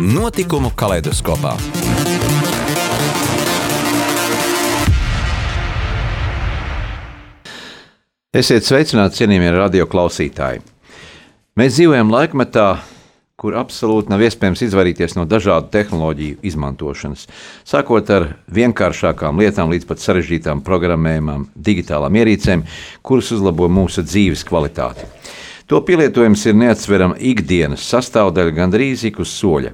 Notikumu kaleidoskopā. Esiet sveicināti, cienījamie radio klausītāji. Mēs dzīvojam laikmetā, kur absolūti nav iespējams izvairīties no dažādu tehnoloģiju izmantošanas. Sākot ar vienkāršākām lietām līdz pat sarežģītām programmām, digitālām ierīcēm, kuras uzlabo mūsu dzīves kvalitāti. To pielietojums ir neatsverama ikdienas sastāvdaļa gandrīz ik uz soļa.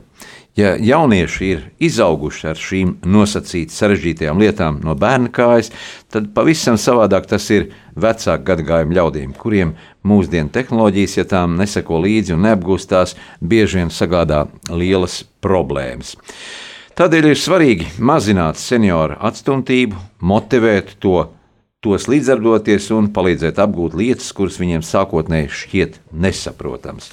Ja jaunieši ir izauguši ar šīm nosacīti sarežģītajām lietām no bērna kājas, tad pavisam savādāk tas ir vecāku gadagājumu ļaudīm, kuriem mūsdienu tehnoloģijas, ja tām neseko līdzi un neapgūstās, bieži vien sagādā lielas problēmas. Tādēļ ir svarīgi mazināt senioru atstumtību, motivēt to tos līdzdarboties un palīdzēt apgūt lietas, kuras viņiem sākotnēji šķiet nesaprotamas.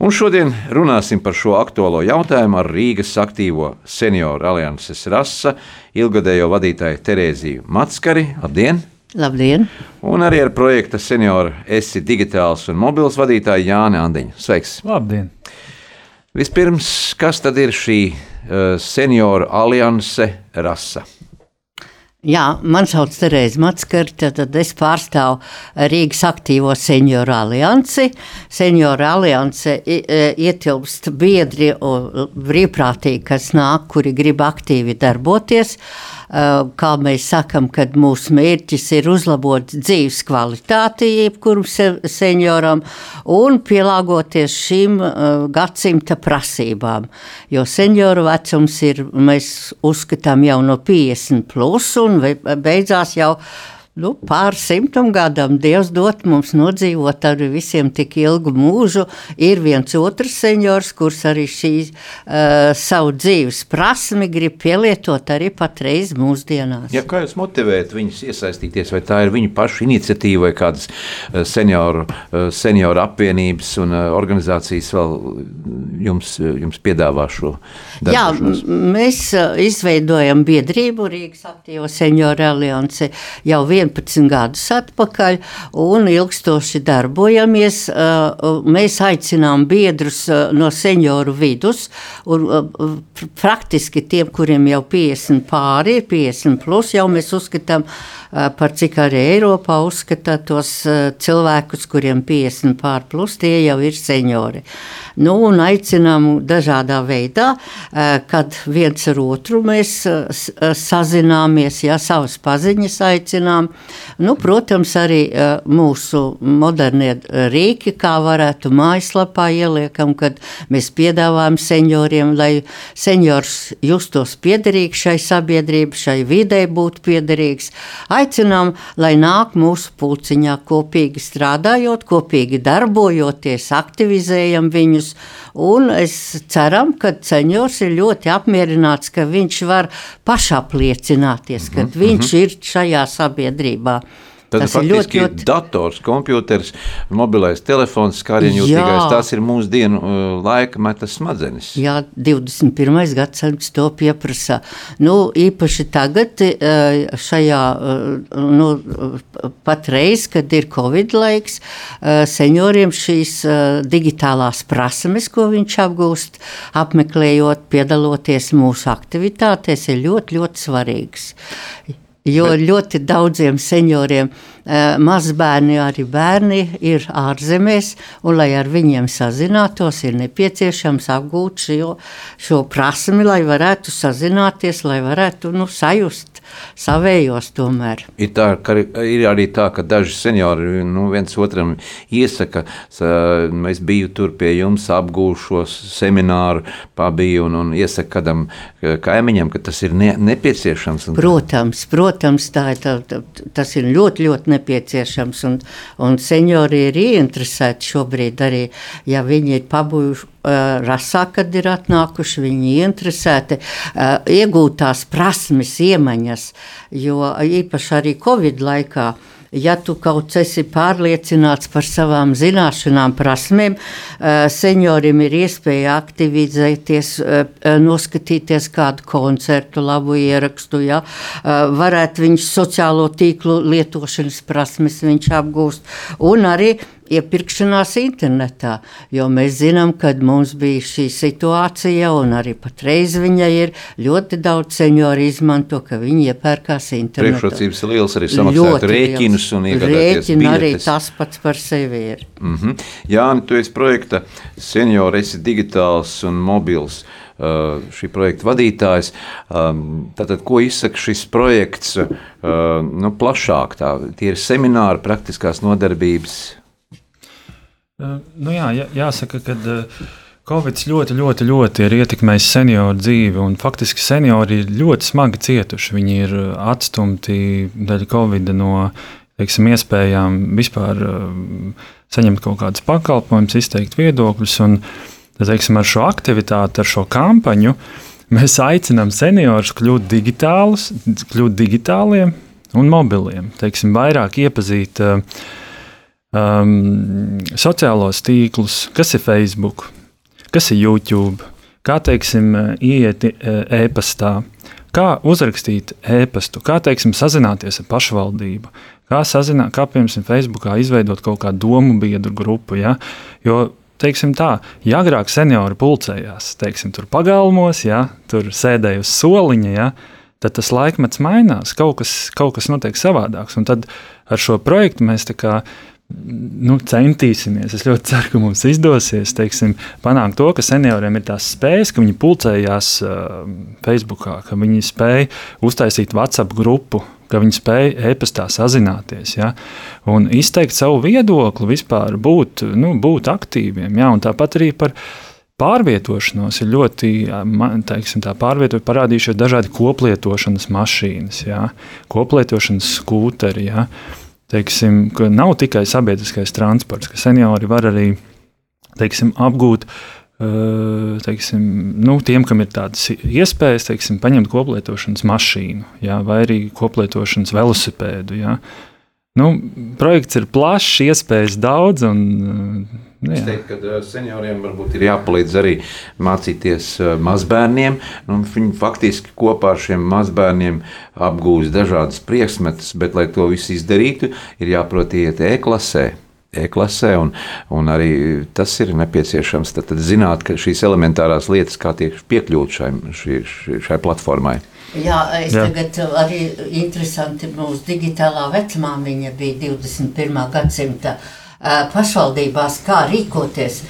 Un šodien runāsim par šo aktuālo jautājumu ar Rīgas aktīvo senioru alianses rasa ilgadējo vadītāju Terēziju Matskari. Labdien! Labdien! Un arī ar projekta senioru esi digitāls un mobils vadītāju Jāni Andiņu. Sveiks! Labdien! Vispirms, kas tad ir šī uh, senioru alianse rasa? Jā, man sauc Terēza Matskarta, tad es pārstāvu Rīgas aktīvo senioru aliansi. Senioru alianse ietilpst biedri un brīvprātīgi, kas nāk, kuri grib aktīvi darboties. Uh, kā mēs sakam, kad mūsu mērķis ir uzlabot dzīves kvalitāti jebkuram senioram un pielāgoties šīm eh, gadsimta prasībām. Jo senioru vecums ir, mēs uzskatām, jau no 50 plus un beidzās jau nu, pārsimtam gadam Dievs dot mums nodzīvot ar visiem tik ilgu mūžu. Ir viens otrs seniors, kurš arī šīs uh, savu dzīves prasmi grib pielietot arī patreiz mūsdienās. Ja, kā jūs motivējat viņus iesaistīties, vai tā ir viņu pašu iniciatīva vai kādas senioru, uh, senioru apvienības un organizācijas vēl jums, jums piedāvā šo darbu? Jā, mēs izveidojam biedrību Rīgas aktīvo senioru aliansi jau vienu 11 gadus atpakaļ un ilgstoši darbojamies. Uh, mēs aicinām biedrus uh, no senioru vidus, un uh, praktiski tiem, kuriem jau 50 pāri ir, 50 plus, jau mēs uzskatām par cik arī Eiropā uzskata tos cilvēkus, kuriem 50 pār plus, tie jau ir seniori. Nu, un aicinām dažādā veidā, kad viens ar otru mēs sazināmies, ja savas paziņas aicinām, Nu, protams, arī mūsu modernie rīki, kā varētu mājaslapā ieliekam, kad mēs piedāvājam senioriem, lai seniors justos piederīgs šai sabiedrībai, šai videi būtu piederīgs. Aicinām, lai nāk mūsu pulciņā kopīgi strādājot, kopīgi darbojoties, aktivizējam viņus. Un es ceram, ka seniors ir ļoti apmierināts, ka viņš var pašapliecināties, ka mm -hmm. viņš ir šajā sabiedrībā. Tad tas ir ļoti, ļoti dators, kompjuters, mobilais telefons, skārienjūtīgais. Tas ir mūsu dienu uh, laika metas smadzenes. Jā, 21. gadsimts to pieprasa. Nu, īpaši tagad, uh, šajā, uh, nu, patreiz, kad ir Covid laiks, senioriem šīs digitālās prasmes, ko viņš apgūst, apmeklējot, piedaloties mūsu aktivitātēs, ir ļoti, ļoti svarīgas. Jo Bet... ļoti daudziem senioriem mazbērni, arī bērni ir ārzemēs, un, lai ar viņiem sazinātos, ir nepieciešams apgūt šo, šo prasmi, lai varētu sazināties, lai varētu nu, sajust savējos tomēr. Ir, tā, ka, ir arī tā, ka daži seniori nu, viens otram iesaka, es biju tur pie jums, apgūšos semināru, pabiju un, un iesaka kādam kaimiņam, ka tas ir ne, nepieciešams. Protams, protams, tā ir, tā, tā, tas ir ļoti, ļoti ļoti nepieciešams. Un, un seniori ir ieinteresēti šobrīd arī, ja viņi ir pabūjuši. Uh, rasā, kad ir atnākuši, viņi ir interesēti iegūt tās prasmes, iemaņas, jo īpaši arī Covid laikā uh, ja tu kaut esi pārliecināts par savām zināšanām, prasmēm, eh, seniorim ir iespēja aktivizēties, eh, noskatīties kādu koncertu, labu ierakstu, ja, eh, varētu viņš sociālo tīklu lietošanas prasmes viņš apgūst, un arī iepirkšanās internetā. Jo mēs zinām, ka mums bija šī situācija, un arī patreiz viņa ir ļoti daudz senioru izmanto, ka viņi iepērkās internetā. Priekšrocības ir liels arī samaksāt rēķinus un iegādāties Rēķini arī tas pats par sevi ir. Mm -hmm. Jāni, tu esi projekta seniori, esi digitāls un mobils. Uh, šī projekta vadītājs. Um, tātad, ko izsaka šis projekts uh, nu, plašāk? Tā, tie ir semināri, praktiskās nodarbības, Nu jā, jā, jāsaka, ka Covid ļoti, ļoti, ļoti ir ietekmējis senioru dzīvi. Faktiski seniori ir ļoti smagi cietuši. Viņi ir atstumti dēļ Covid no teiksim, iespējām vispār saņemt kaut kādus pakalpojumus, izteikt viedokļus. Un, teiksim, ar šo aktivitāti, ar šo kampaņu mēs aicinām seniorus kļūt digitālus, kļūt digitāliem un mobiliem. Teiksim, vairāk iepazīt uh, um, sociālos tīklus, kas ir Facebook, kas ir YouTube, kā teiksim, iet e, e-pastā, kā uzrakstīt e-pastu, kā teiksim, sazināties ar pašvaldību, kā, sazināt, kā piemēram, Facebookā izveidot kaut kādu domu biedru grupu. Ja? Jo, teiksim tā, ja agrāk seniori pulcējās, teiksim, tur pagalmos, ja, tur sēdēja uz soliņa, ja, tad tas laikmets mainās, kaut kas, kaut kas notiek savādāks. Un tad ar šo projektu mēs tā kā nu, centīsimies. Es ļoti ceru, ka mums izdosies teiksim, panākt to, ka senioriem ir tās spējas, ka viņi pulcējās uh, Facebook, ka viņi spēj uztaisīt WhatsApp grupu. Viņi spēja e-pastā sazināties ja? un izteikt savu viedokli, vispār būt, nu, būt aktīviem. Ja? Tāpat arī par pārvietošanos ir ļoti, teiksim, tā pārvietot, parādījušies dažādi koplietošanas mašīnas, ja? koplietošanas skūteri. Ja? Uh, teiksim, ka nav tikai sabiedriskais transports, ka seniori var arī teiksim, apgūt. Teiksim, nu, tiem, kam ir tādas iespējas, teiksim, paņemt koplietošanas mašīnu, jā, vai arī koplietošanas velosipēdu. Jā. Nu, projekts ir plašs, iespējas daudz. Un, Nu, es teiktu, ka senioriem varbūt ir jāpalīdz arī mācīties mazbērniem. Nu, viņi faktiski kopā ar šiem mazbērniem apgūst dažādas priekšmetus, bet, lai to visu izdarītu, ir jāprot iet e-klasē. E-klasē, un, un arī tas ir nepieciešams. Tad, tad zināt, ka šīs elementārās lietas, kā tiek piekļūt šai, šai, šai platformai. Jā, es Jā. tagad arī interesanti, mūsu digitālā vecumā viņa bija 21. gadsimta uh, pašvaldībās, kā rīkoties,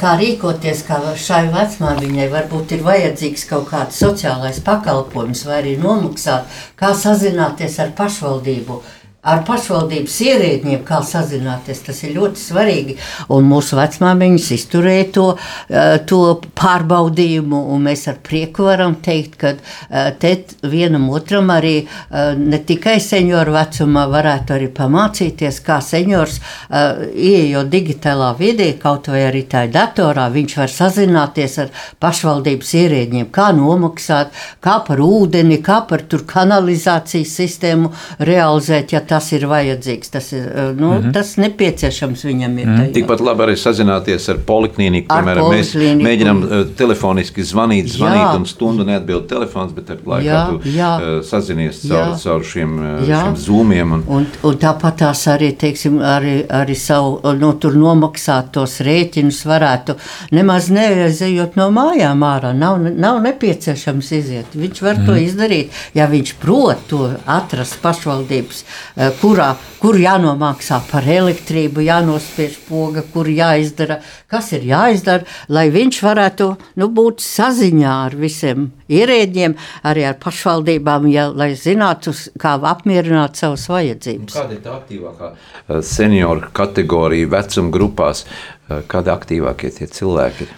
kā rīkoties, kā šai vecmāmiņai varbūt ir vajadzīgs kaut kāds sociālais pakalpojums vai arī nomaksāt, kā sazināties ar pašvaldību ar pašvaldības ierēdņiem, kā sazināties. Tas ir ļoti svarīgi. Un mūsu vecmāmiņas izturēja to, eh, to pārbaudījumu, un mēs ar prieku varam teikt, ka eh, te vienam otram arī eh, ne tikai senioru vecumā varētu arī pamācīties, kā seniors ieejot digitālā vidē, kaut vai arī tā datorā, viņš var sazināties ar pašvaldības ierēdņiem, kā nomaksāt, kā par ūdeni, kā par tur kanalizācijas sistēmu realizēt, ja tas ir vajadzīgs, tas ir eh, nu, mm -hmm. tas nepieciešams viņam. Ir, mm -hmm. Tikpat labi arī sazināties ar poliklīniku. Piemēram, mēs mēģinām uh, telefoniski zvanīt, zvanīt jā. un stundu neatbild telefons, bet ar laiku jā, tu jā. Uh, sazinies caur, caur šiem, uh, šiem zūmiem. Un... Un, un tāpat tās arī, teiksim, arī, arī savu, nu, tur nomaksāt tos rēķinus varētu nemaz neizejot no mājām ārā. Nav, nav nepieciešams iziet. Viņš var mm. to mhm. izdarīt, ja viņš prot to atrast pašvaldības Eh, kurā, kur jānomaksā par elektrību, jānospiež poga, kur jāizdara, kas ir jāizdara, lai viņš varētu nu, būt saziņā ar visiem ierēģiem, arī ar pašvaldībām, ja, lai zinātu, kā apmierināt savas vajadzības. Kāda ir tā aktīvākā eh, senioru kategorija vecuma grupās? Kādi aktīvākie tie cilvēki ir?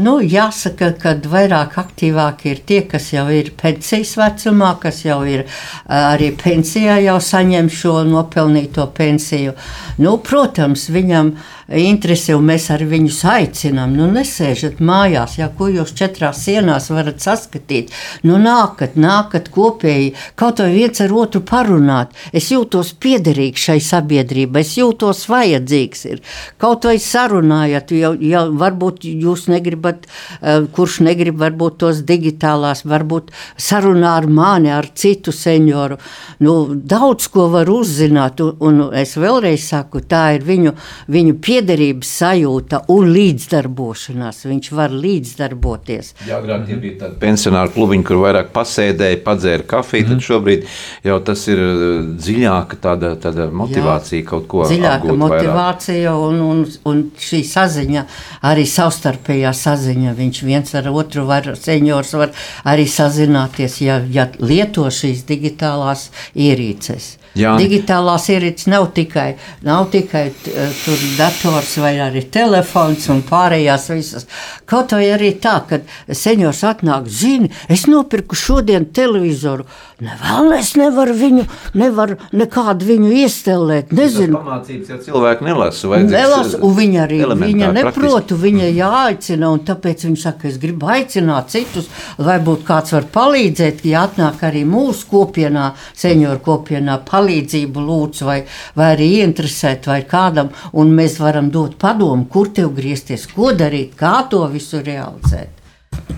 Nu, jāsaka, ka vairāk aktīvāki ir tie, kas jau ir pensijas vecumā, kas jau ir arī pensijā, jau saņem šo nopelnīto pensiju. Nu, protams, viņam ir interesi, un mēs ar viņus aicinām. Nu, nesēžat mājās, ja ko jūs četrās sienās varat saskatīt. Nu, nākat, nākat kopēji, kaut vai viens ar otru parunāt. Es jūtos piederīgs šai sabiedrībai, es jūtos vajadzīgs. Ir. Kaut vai sarunājat, jau, jau varbūt jūs negribat, uh, kurš negrib varbūt tos digitālās, varbūt sarunā ar mani, ar citu senioru. Nu, daudz ko var uzzināt, un, un es vēlreiz saku, tā ir viņu, viņu piederība piederības sajūta un līdzdarbošanās. Viņš var līdzdarboties. Jā, agrāk tie bija tādi pensionāri klubiņi, kur vairāk pasēdēja, padzēra kafiju. Mm. Tad šobrīd jau tas ir uh, dziļāka tāda, tāda motivācija Jā, kaut ko dziļāka motivācija un, un, un šī saziņa, arī savstarpējā saziņa. Viņš viens ar otru var, seniors var arī sazināties, ja, ja lieto šīs digitālās ierīces. Jā. Digitālās ierīces nav tikai, nav tikai tur dators vai arī telefons un pārējās visas. Kaut vai arī tā, kad seniors atnāk, zini, es nopirku šodien televizoru. Vēl es nevaru viņu, nevaru nekādu viņu iestelēt. Nezinu. Pamācības jau cilvēki nelasa. Nelasa, un viņa arī viņa neprotu, viņa jāaicina, un tāpēc viņa saka, es gribu aicināt citus, lai būtu kāds var palīdzēt, ja atnāk arī mūsu kopienā, senioru kopienā, palīdzību lūdzu, vai, vai arī ieinteresēt, vai kādam, un mēs varam dot padomu, kur tev griezties, ko darīt, kā to visu realizēt.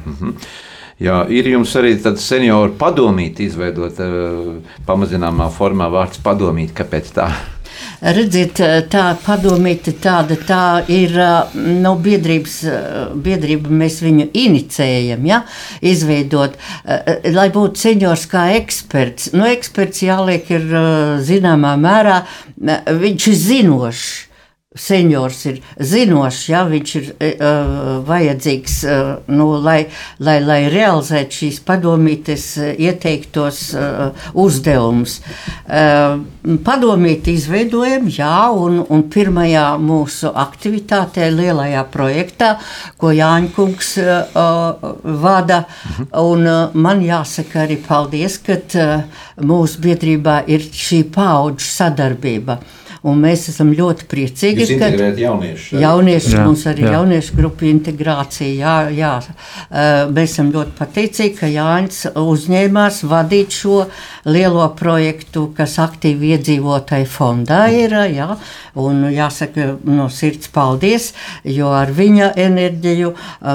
Mm -hmm. Jā, ir jums arī tāds senioru padomīt, izveidot uh, pamazināmā formā vārds padomīt. Kāpēc tā? Redziet, tā padomīte tāda tā ir no biedrības, biedrība, mēs viņu inicējam, ja, izveidot, lai būtu seniors kā eksperts. Nu, eksperts jāliek ir zināmā mērā, viņš ir zinošs seniors ir zinošs, ja viņš ir uh, vajadzīgs, uh, nu, lai, lai, lai realizētu šīs padomītes ieteiktos uh, uzdevumus. Uh, padomīti izveidojam, jā, un, un pirmajā mūsu aktivitātē, lielajā projektā, ko Jāņkungs uh, vada, un uh, man jāsaka arī paldies, ka uh, mūsu biedrībā ir šī paudžu sadarbība. Uh, Un mēs esam ļoti priecīgi, Jūs ka jaunieši, jaunieši jā, mums arī jā. jauniešu grupu integrācija. Jā, jā. Mēs esam ļoti pateicīgi, ka Jānis uzņēmās vadīt šo lielo projektu, kas aktīvi iedzīvotāji fondā ir. Jā. Un jāsaka no sirds paldies, jo ar viņa enerģiju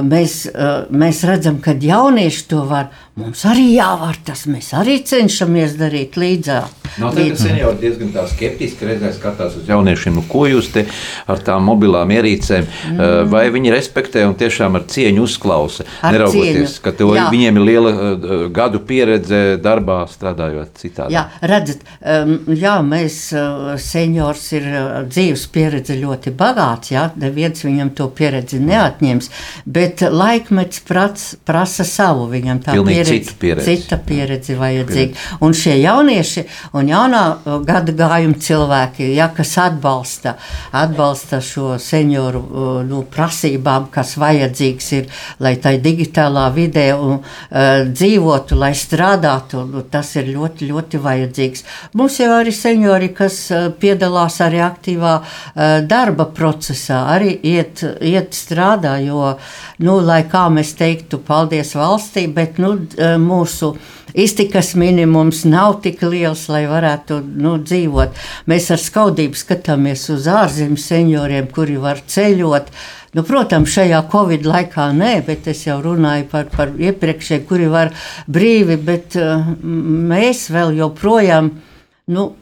mēs, mēs redzam, ka jaunieši to var. Mums arī jāvar tas, mēs arī cenšamies darīt līdzāk. No, līdz... Seniori diezgan tā skeptiski redzēs, skatās uz jauniešiem, nu, ko jūs te ar tām mobilām ierīcēm, mm. uh, vai viņi respektē un tiešām ar cieņu uzklausa, ar neraugoties, cieņu. ka to, viņiem ir liela uh, gadu pieredze darbā strādājot citādi. Jā, redzat, jā, mēs, uh, seniors ir dzīves pieredze ļoti bagāts, jā, neviens viņam to pieredzi neatņems, bet laikmets prats, prasa savu, viņam tā Pilnīgi pieredze, pieredze. cita pieredze vajadzīga. Un šie jaunieši, un un jaunā gada gājuma cilvēki, ja, kas atbalsta, atbalsta šo senioru uh, nu, prasībām, kas vajadzīgs ir, lai tai digitālā vidē un, uh, dzīvotu, lai strādātu, nu, tas ir ļoti, ļoti vajadzīgs. Mums jau arī seniori, kas uh, piedalās arī aktīvā uh, darba procesā, arī iet, iet strādā, jo, nu, lai kā mēs teiktu, paldies valstī, bet nu, mūsu iztikas minimums nav tik liels, lai varētu nu, dzīvot. Mēs ar skaudību skatāmies uz ārzemju senioriem, kuri var ceļot. Nu, protams, šajā Covid laikā nē, bet es jau runāju par, par iepriekšējiem, kuri var brīvi, bet uh, mēs vēl joprojām. Nu,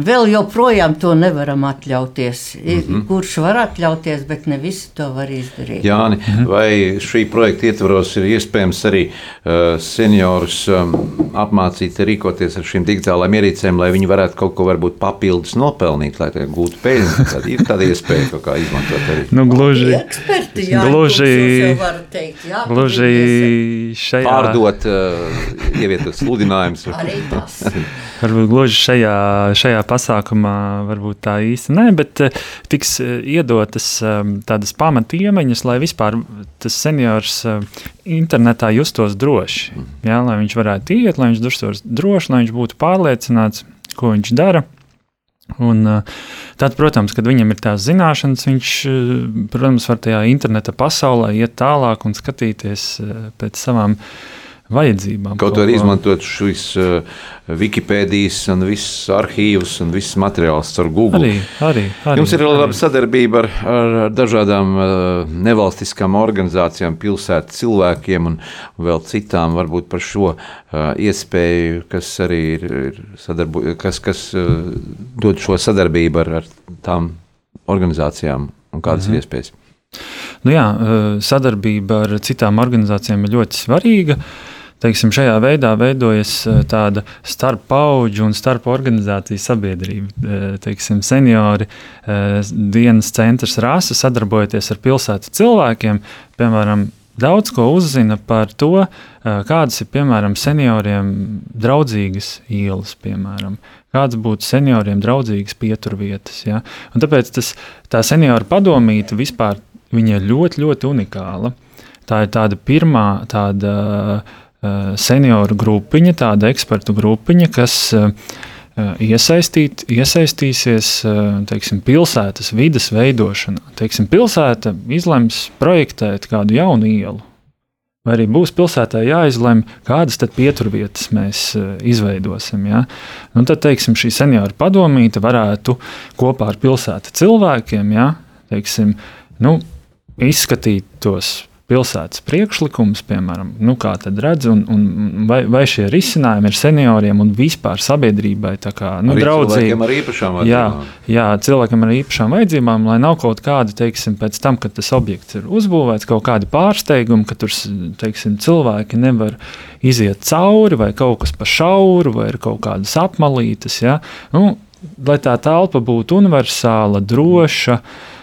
Vēl joprojām to nevaram atļauties. Mm -hmm. Kurš var atļauties, bet ne visi to var izdarīt. Jāni, vai šī projekta ietvaros ir iespējams arī uh, seniorus um, apmācīt, rīkoties ar šīm digitālajām ierīcēm, lai viņi varētu kaut ko varbūt papildus nopelnīt, lai gūtu peļņu? Tad ir tāda iespēja kaut kā izmantot arī. Nu, gluži, eksperti, jā, gluži, teikt, jā, gluži šajā. Pārdot, uh, ievietot sludinājumus. arī tas. Varbūt gluži šajā, šajā pasākumā varbūt tā īsti nē, bet tiks iedotas tādas pamatiemaņas, lai vispār tas seniors internetā justos droši. Jā, lai viņš varētu iet, lai viņš justos droši, lai viņš būtu pārliecināts, ko viņš dara. Un, tad, protams, kad viņam ir tās zināšanas, viņš, protams, var tajā interneta pasaulē iet tālāk un skatīties pēc savām vajadzībām. Kaut arī izmantot šīs uh, Wikipēdijas un visas arhīvus un visas materiālus ar Google. Arī, arī, arī, Jums ir arī. laba sadarbība ar, ar, ar dažādām uh, nevalstiskām organizācijām, pilsētu cilvēkiem un vēl citām varbūt par šo uh, iespēju, kas arī ir, ir sadarbu, kas, kas uh, dod šo sadarbību ar, ar tām organizācijām un kādas mhm. ir iespējas. Nu jā, sadarbība ar citām organizācijām ir ļoti svarīga. Uh, teiksim, šajā veidā veidojas eh, tāda starp paudžu un starp organizāciju sabiedrība. Eh, teiksim, seniori, eh, dienas centrs rasa sadarbojoties ar pilsētu cilvēkiem, piemēram, daudz ko uzzina par to, kādas ir piemēram senioriem draudzīgas ielas, piemēram. Kādas būtu senioriem draudzīgas pieturvietas. Ja? Un tāpēc tas, tā seniora padomīte vispār ir ļoti, ļoti unikāla. Tā ir tāda pirmā tāda senioru grupiņa, tāda ekspertu grupiņa, kas eh, iesaistīt, iesaistīsies eh, teiksim, pilsētas vidas veidošanā. Teiksim, pilsēta izlems projektēt kādu jaunu ielu. Vai arī būs pilsētā jāizlemj, kādas pieturvietas mēs izveidosim. Ja? Nu, tad, teiksim, šī senioru padomīte varētu kopā ar pilsētas cilvēkiem ja, teiksim, nu, izskatīt tos pilsētas priekšlikums, piemēram, nu, kā tad redz, un, un vai, vai šie risinājumi ir senioriem un vispār sabiedrībai kā, nu, draudzīgi. Cilvēkiem ar īpašām vajadzībām. Jā, jā, cilvēkiem ar īpašām vajadzībām, lai nav kaut kādi, teiksim, pēc tam, kad tas objekts ir uzbūvēts, kaut kādi pārsteigumi, ka tur, teiksim, cilvēki nevar iziet cauri, vai kaut kas pa šauru, vai ir kaut kādas apmalītes, ja? nu, lai tā telpa būtu universāla, droša. Mm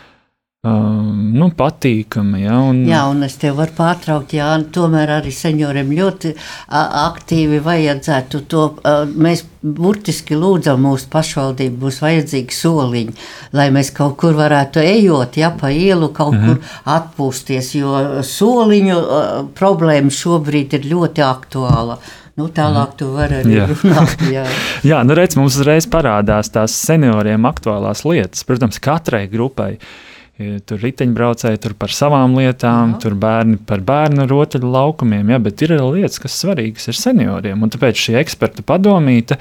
Um, nu, patīkami. Ja, un... Jā, un es te varu pārtraukt, Jā, tomēr arī senioriem ļoti aktīvi vajadzētu to. Mēs burtiski lūdzam mūsu pašvaldību, būs vajadzīgi soliņi, lai mēs kaut kur varētu ejot, ja pa ielu kaut mhm. kur atpūsties, jo soliņu problēma šobrīd ir ļoti aktuāla. Nu, tālāk tu vari arī jā. runāt. Jā, jā nu redz, mums uzreiz parādās tās senioriem aktuālās lietas. Protams, katrai grupai uh, Tur riteņbraucēji tur par savām lietām, Jā. tur bērni par bērnu rotaļu laukumiem, ja, bet ir arī lietas, kas svarīgas ir senioriem. Un tāpēc šī eksperta padomīte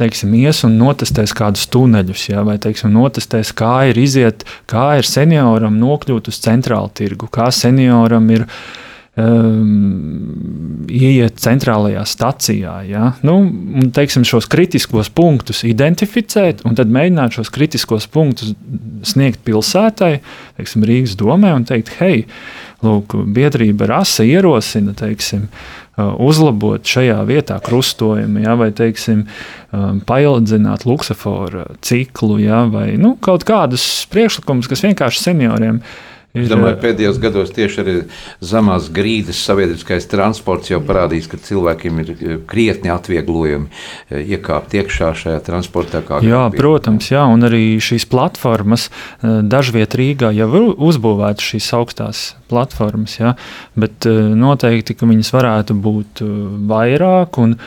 teiksim, ies un notestēs kādus tuneļus, ja, vai teiksim, notestēs, kā ir iziet, kā ir senioram nokļūt uz centrālu tirgu, kā senioram ir ielikās um, ieiet centrālajā stacijā. Ja? Nu, un, teiksim, šos kritiskos punktus identificēt, un tad mēģināt šos kritiskos punktus sniegt pilsētai, teiksim, Rīgas domē, un teikt, hei, lūk, biedrība rasa ierosina, teiksim, uh, uzlabot šajā vietā krustojumu, ja, vai teiksim, um, paildzināt luksusforu ciklu, ja, vai nu, kaut kādus priekšlikumus, kas vienkārši senioriem ir Es domāju, pēdējos gados tieši arī zemās grīdas sabiedriskais transports jau parādīs, ka cilvēkiem ir eh, krietni atvieglojumi eh, iekāpt iekšā šajā transportā. Jā, protams, jā, un arī šīs platformas eh, dažviet Rīgā jau ir uzbūvētas šīs augstās platformas, jā, bet noteikti, ka viņas varētu būt vairāk un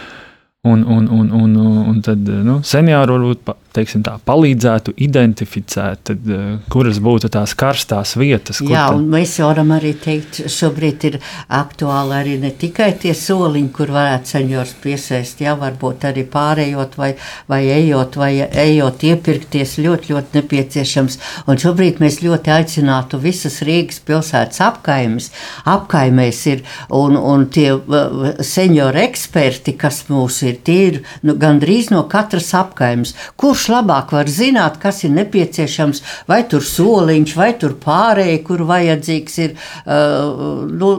Un, un, un, un, un tad nu, seniori varbūt teiksim, tā, palīdzētu identificēt, tad, kuras būtu tās karstās vietas. Jā, tad... un mēs varam arī teikt, šobrīd ir aktuāli arī ne tikai tie soliņi, kur varētu seniors piesēst, jā, varbūt arī pārējot vai, vai ejot, vai ejot iepirkties ļoti, ļoti nepieciešams. Un šobrīd mēs ļoti aicinātu visas Rīgas pilsētas apkaimes, apkaimēs ir un, un tie senioru eksperti, kas mūs ir ir tīri nu, gandrīz no katras apkaimes. Kurš labāk var zināt, kas ir nepieciešams, vai tur soliņš, vai tur pārējai, kur vajadzīgs ir. Uh, nu,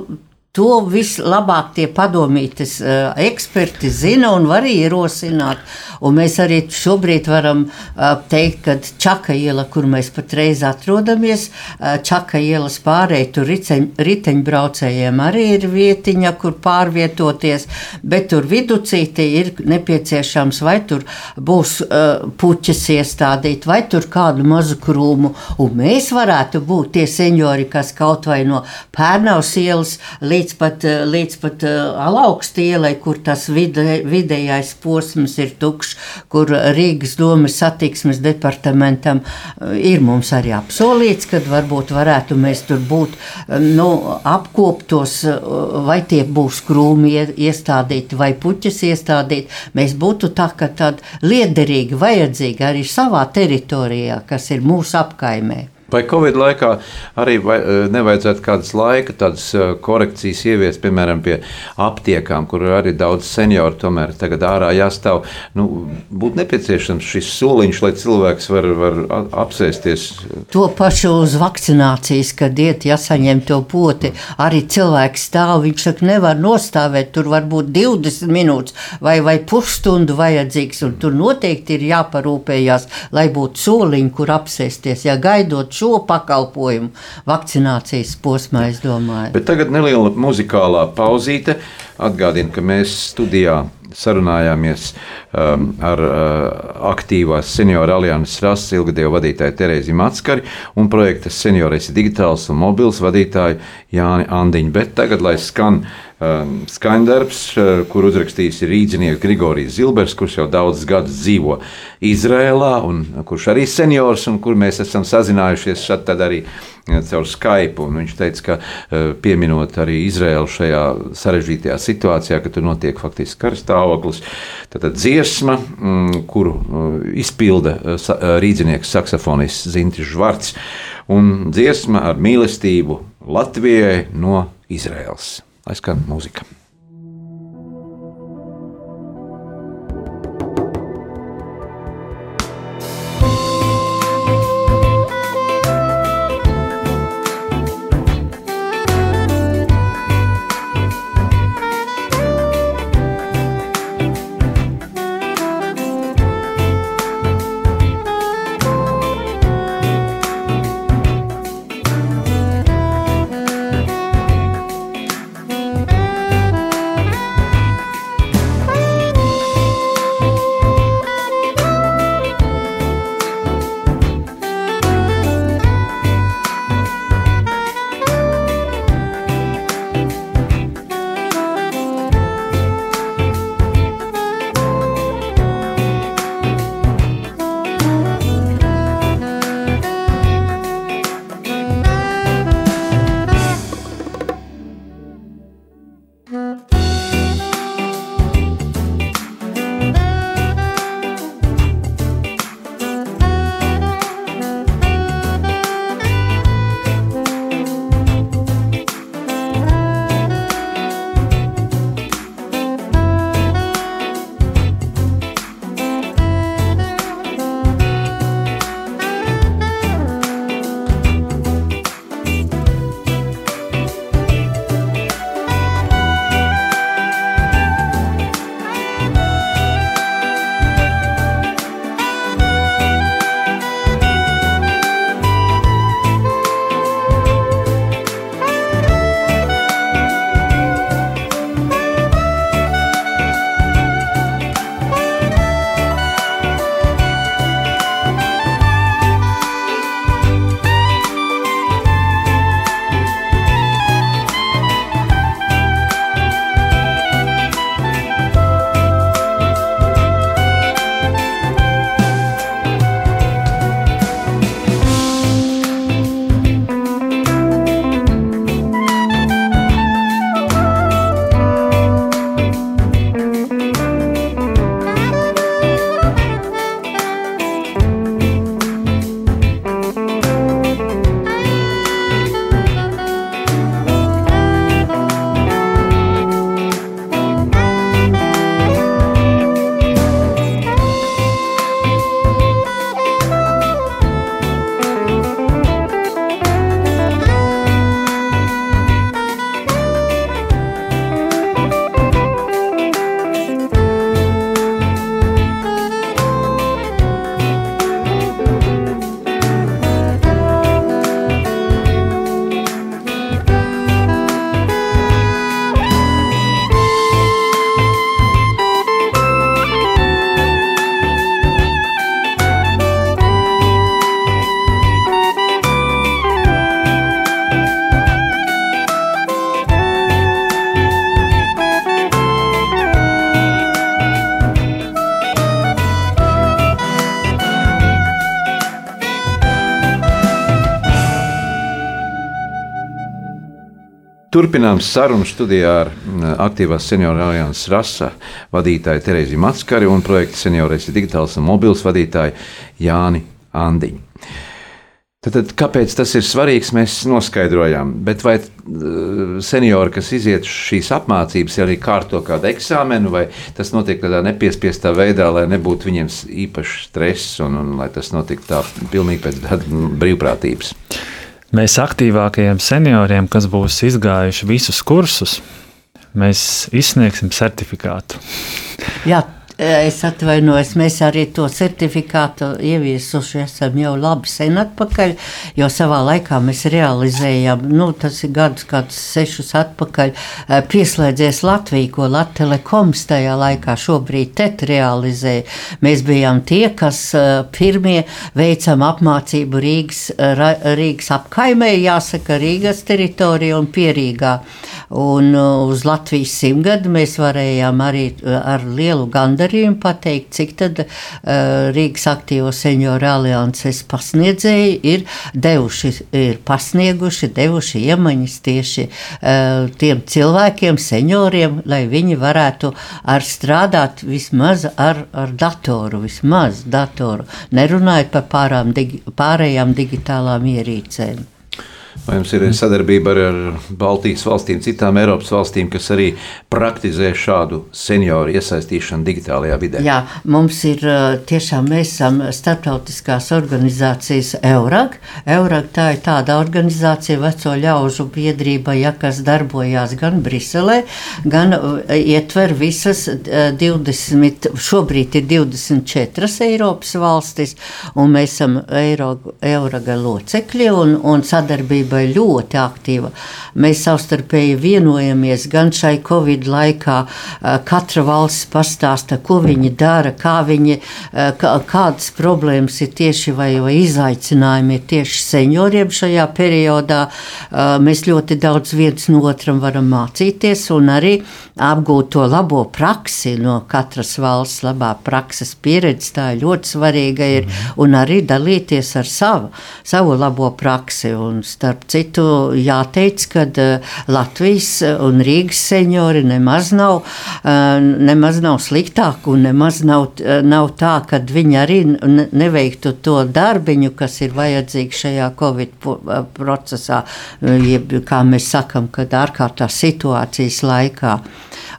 to vislabāk tie padomītes uh, eksperti zina un var ierosināt. Un mēs arī šobrīd varam uh, teikt, ka Čaka iela, kur mēs patreiz atrodamies, uh, Čaka ielas pārēj tur riteņ, riteņbraucējiem arī ir vietiņa, kur pārvietoties, bet tur viducīti ir nepieciešams vai tur būs puķis iestādīt, vai tur kādu mazu krūmu. Un mēs varētu būt tie seniori, kas kaut vai no Pērnavas ielas līdz pat, līdz pat uh, alaugstielai, kur tas vide, vidējais posms ir tukšs kur Rīgas domas satiksmes departamentam eh, ir mums arī apsolīts, ka varbūt varētu mēs tur būt eh, nu, apkoptos, eh, vai tie būs krūmi iestādīti vai puķis iestādīti. Mēs būtu tā, ka tad liederīgi, vajadzīgi arī savā teritorijā, kas ir mūsu apkaimē. Vai Covid laikā arī vai, e, nevajadzētu kādas laika tādas e, korekcijas ieviest, piemēram, pie aptiekām, kur arī daudz senioru tomēr tagad ārā jāstāv? Nu, būtu nepieciešams šis soliņš, lai cilvēks var, var apsēsties. To pašu uz vakcinācijas, kad iet jāsaņem to poti, arī cilvēks stāv, viņš saka, nevar nostāvēt, tur var būt 20 minūtes vai, vai pusstundu vajadzīgs, un tur noteikti ir jāparūpējās, lai būtu soliņi, kur apsēsties, ja gaidot šo pakalpojumu vakcinācijas posmā, es domāju. Bet tagad neliela muzikālā pauzīte. Atgādinu, ka mēs studijā sarunājāmies um, ar uh, aktīvās senioru alianses rases ilgadēju vadītāju Terēzi Matskari un projekta Senioris digitāls un mobils vadītāju Jāni Andiņu. Bet tagad, lai skan um, skaņdarbs, uh, kur uzrakstījis rīdzinieks Grigorijs Zilbers, kurš jau daudzus gadus dzīvo Izrēlā un kurš arī seniors un kur mēs esam sazinājušies šad arī caur Skype. Viņš teica, ka eh, pieminot arī Izraēlu šajā sarežģītajā situācijā, ka tur notiek faktiski karstāvoklis, tad dziesma, mm, kuru izpilda rīznieks saksofonists Zintis Žvarts, un dziesma ar mīlestību Latvijai no Izraēlas. Lai skan Turpinām sarunu studijā ar aktīvās senioru alianses rasa vadītāju Terēziju Matskari un projekta seniorais digitāls un mobils vadītāju Jāni Andiņu. Tad, kāpēc tas ir svarīgs, mēs noskaidrojām. Bet vai seniori, kas iziet šīs apmācības, arī kārto kādu eksāmenu, vai tas notiek tādā nepiespiestā veidā, lai nebūtu viņiem īpašs stress un, un lai tas notiktu tā pilnīgi pēc brīvprātības? Mēs aktīvākajiem senioriem, kas būs izgājuši visus kursus, mēs izsniegsim certifikātu. Jā, Es atvainojos, mēs arī to certifikātu ieviesuši esam jau labi sen atpakaļ, jo savā laikā mēs realizējām, nu, tas ir gadus, kādus sešus atpakaļ, pieslēdzies Latviju, ko Latvijas tajā laikā šobrīd TET realizēja. Mēs bijām tie, kas pirmie veicam apmācību Rīgas, Rīgas apkaimē, jāsaka, Rīgas teritorija un pierīgā. Un uz Latvijas simtgadu mēs varējām arī ar lielu gandarījumu darījumu pateikt, cik tad uh, Rīgas aktīvo senioru alianses pasniedzēji ir devuši, ir pasnieguši, devuši iemaņas tieši uh, tiem cilvēkiem, senioriem, lai viņi varētu ar strādāt vismaz ar, ar datoru, vismaz datoru, nerunājot par pārām, digi, pārējām digitālām ierīcēm. Vai jums ir sadarbība ar, Baltijas valstīm, citām Eiropas valstīm, kas arī praktizē šādu senioru iesaistīšanu digitālajā vidē? Jā, mums ir tiešām mēs esam starptautiskās organizācijas EURAG. EURAG tā ir tāda organizācija veco ļaužu biedrība, ja, kas darbojās gan Briselē, gan ietver visas 20, šobrīd ir 24 Eiropas valstis, un mēs esam EURAGA locekļi un, un sadarbība sabiedrībai ļoti aktīva. Mēs savstarpēji vienojamies gan šai Covid laikā. Katra valsts pastāsta, ko viņi dara, kā viņi, kādas problēmas ir tieši vai, vai izaicinājumi ir tieši senioriem šajā periodā. Mēs ļoti daudz viens no otram varam mācīties un arī apgūt to labo praksi no katras valsts, labā prakses pieredzi. Tā ir ļoti svarīga ir, un arī dalīties ar savu, savu labo praksi. Un starp citu, jāteic, ka uh, Latvijas un Rīgas seniori nemaz nav, uh, nemaz nav sliktāki un nemaz nav, nav tā, ka viņi arī neveiktu to darbiņu, kas ir vajadzīgs šajā Covid procesā, jeb, kā mēs sakam, kad ārkārtās situācijas laikā.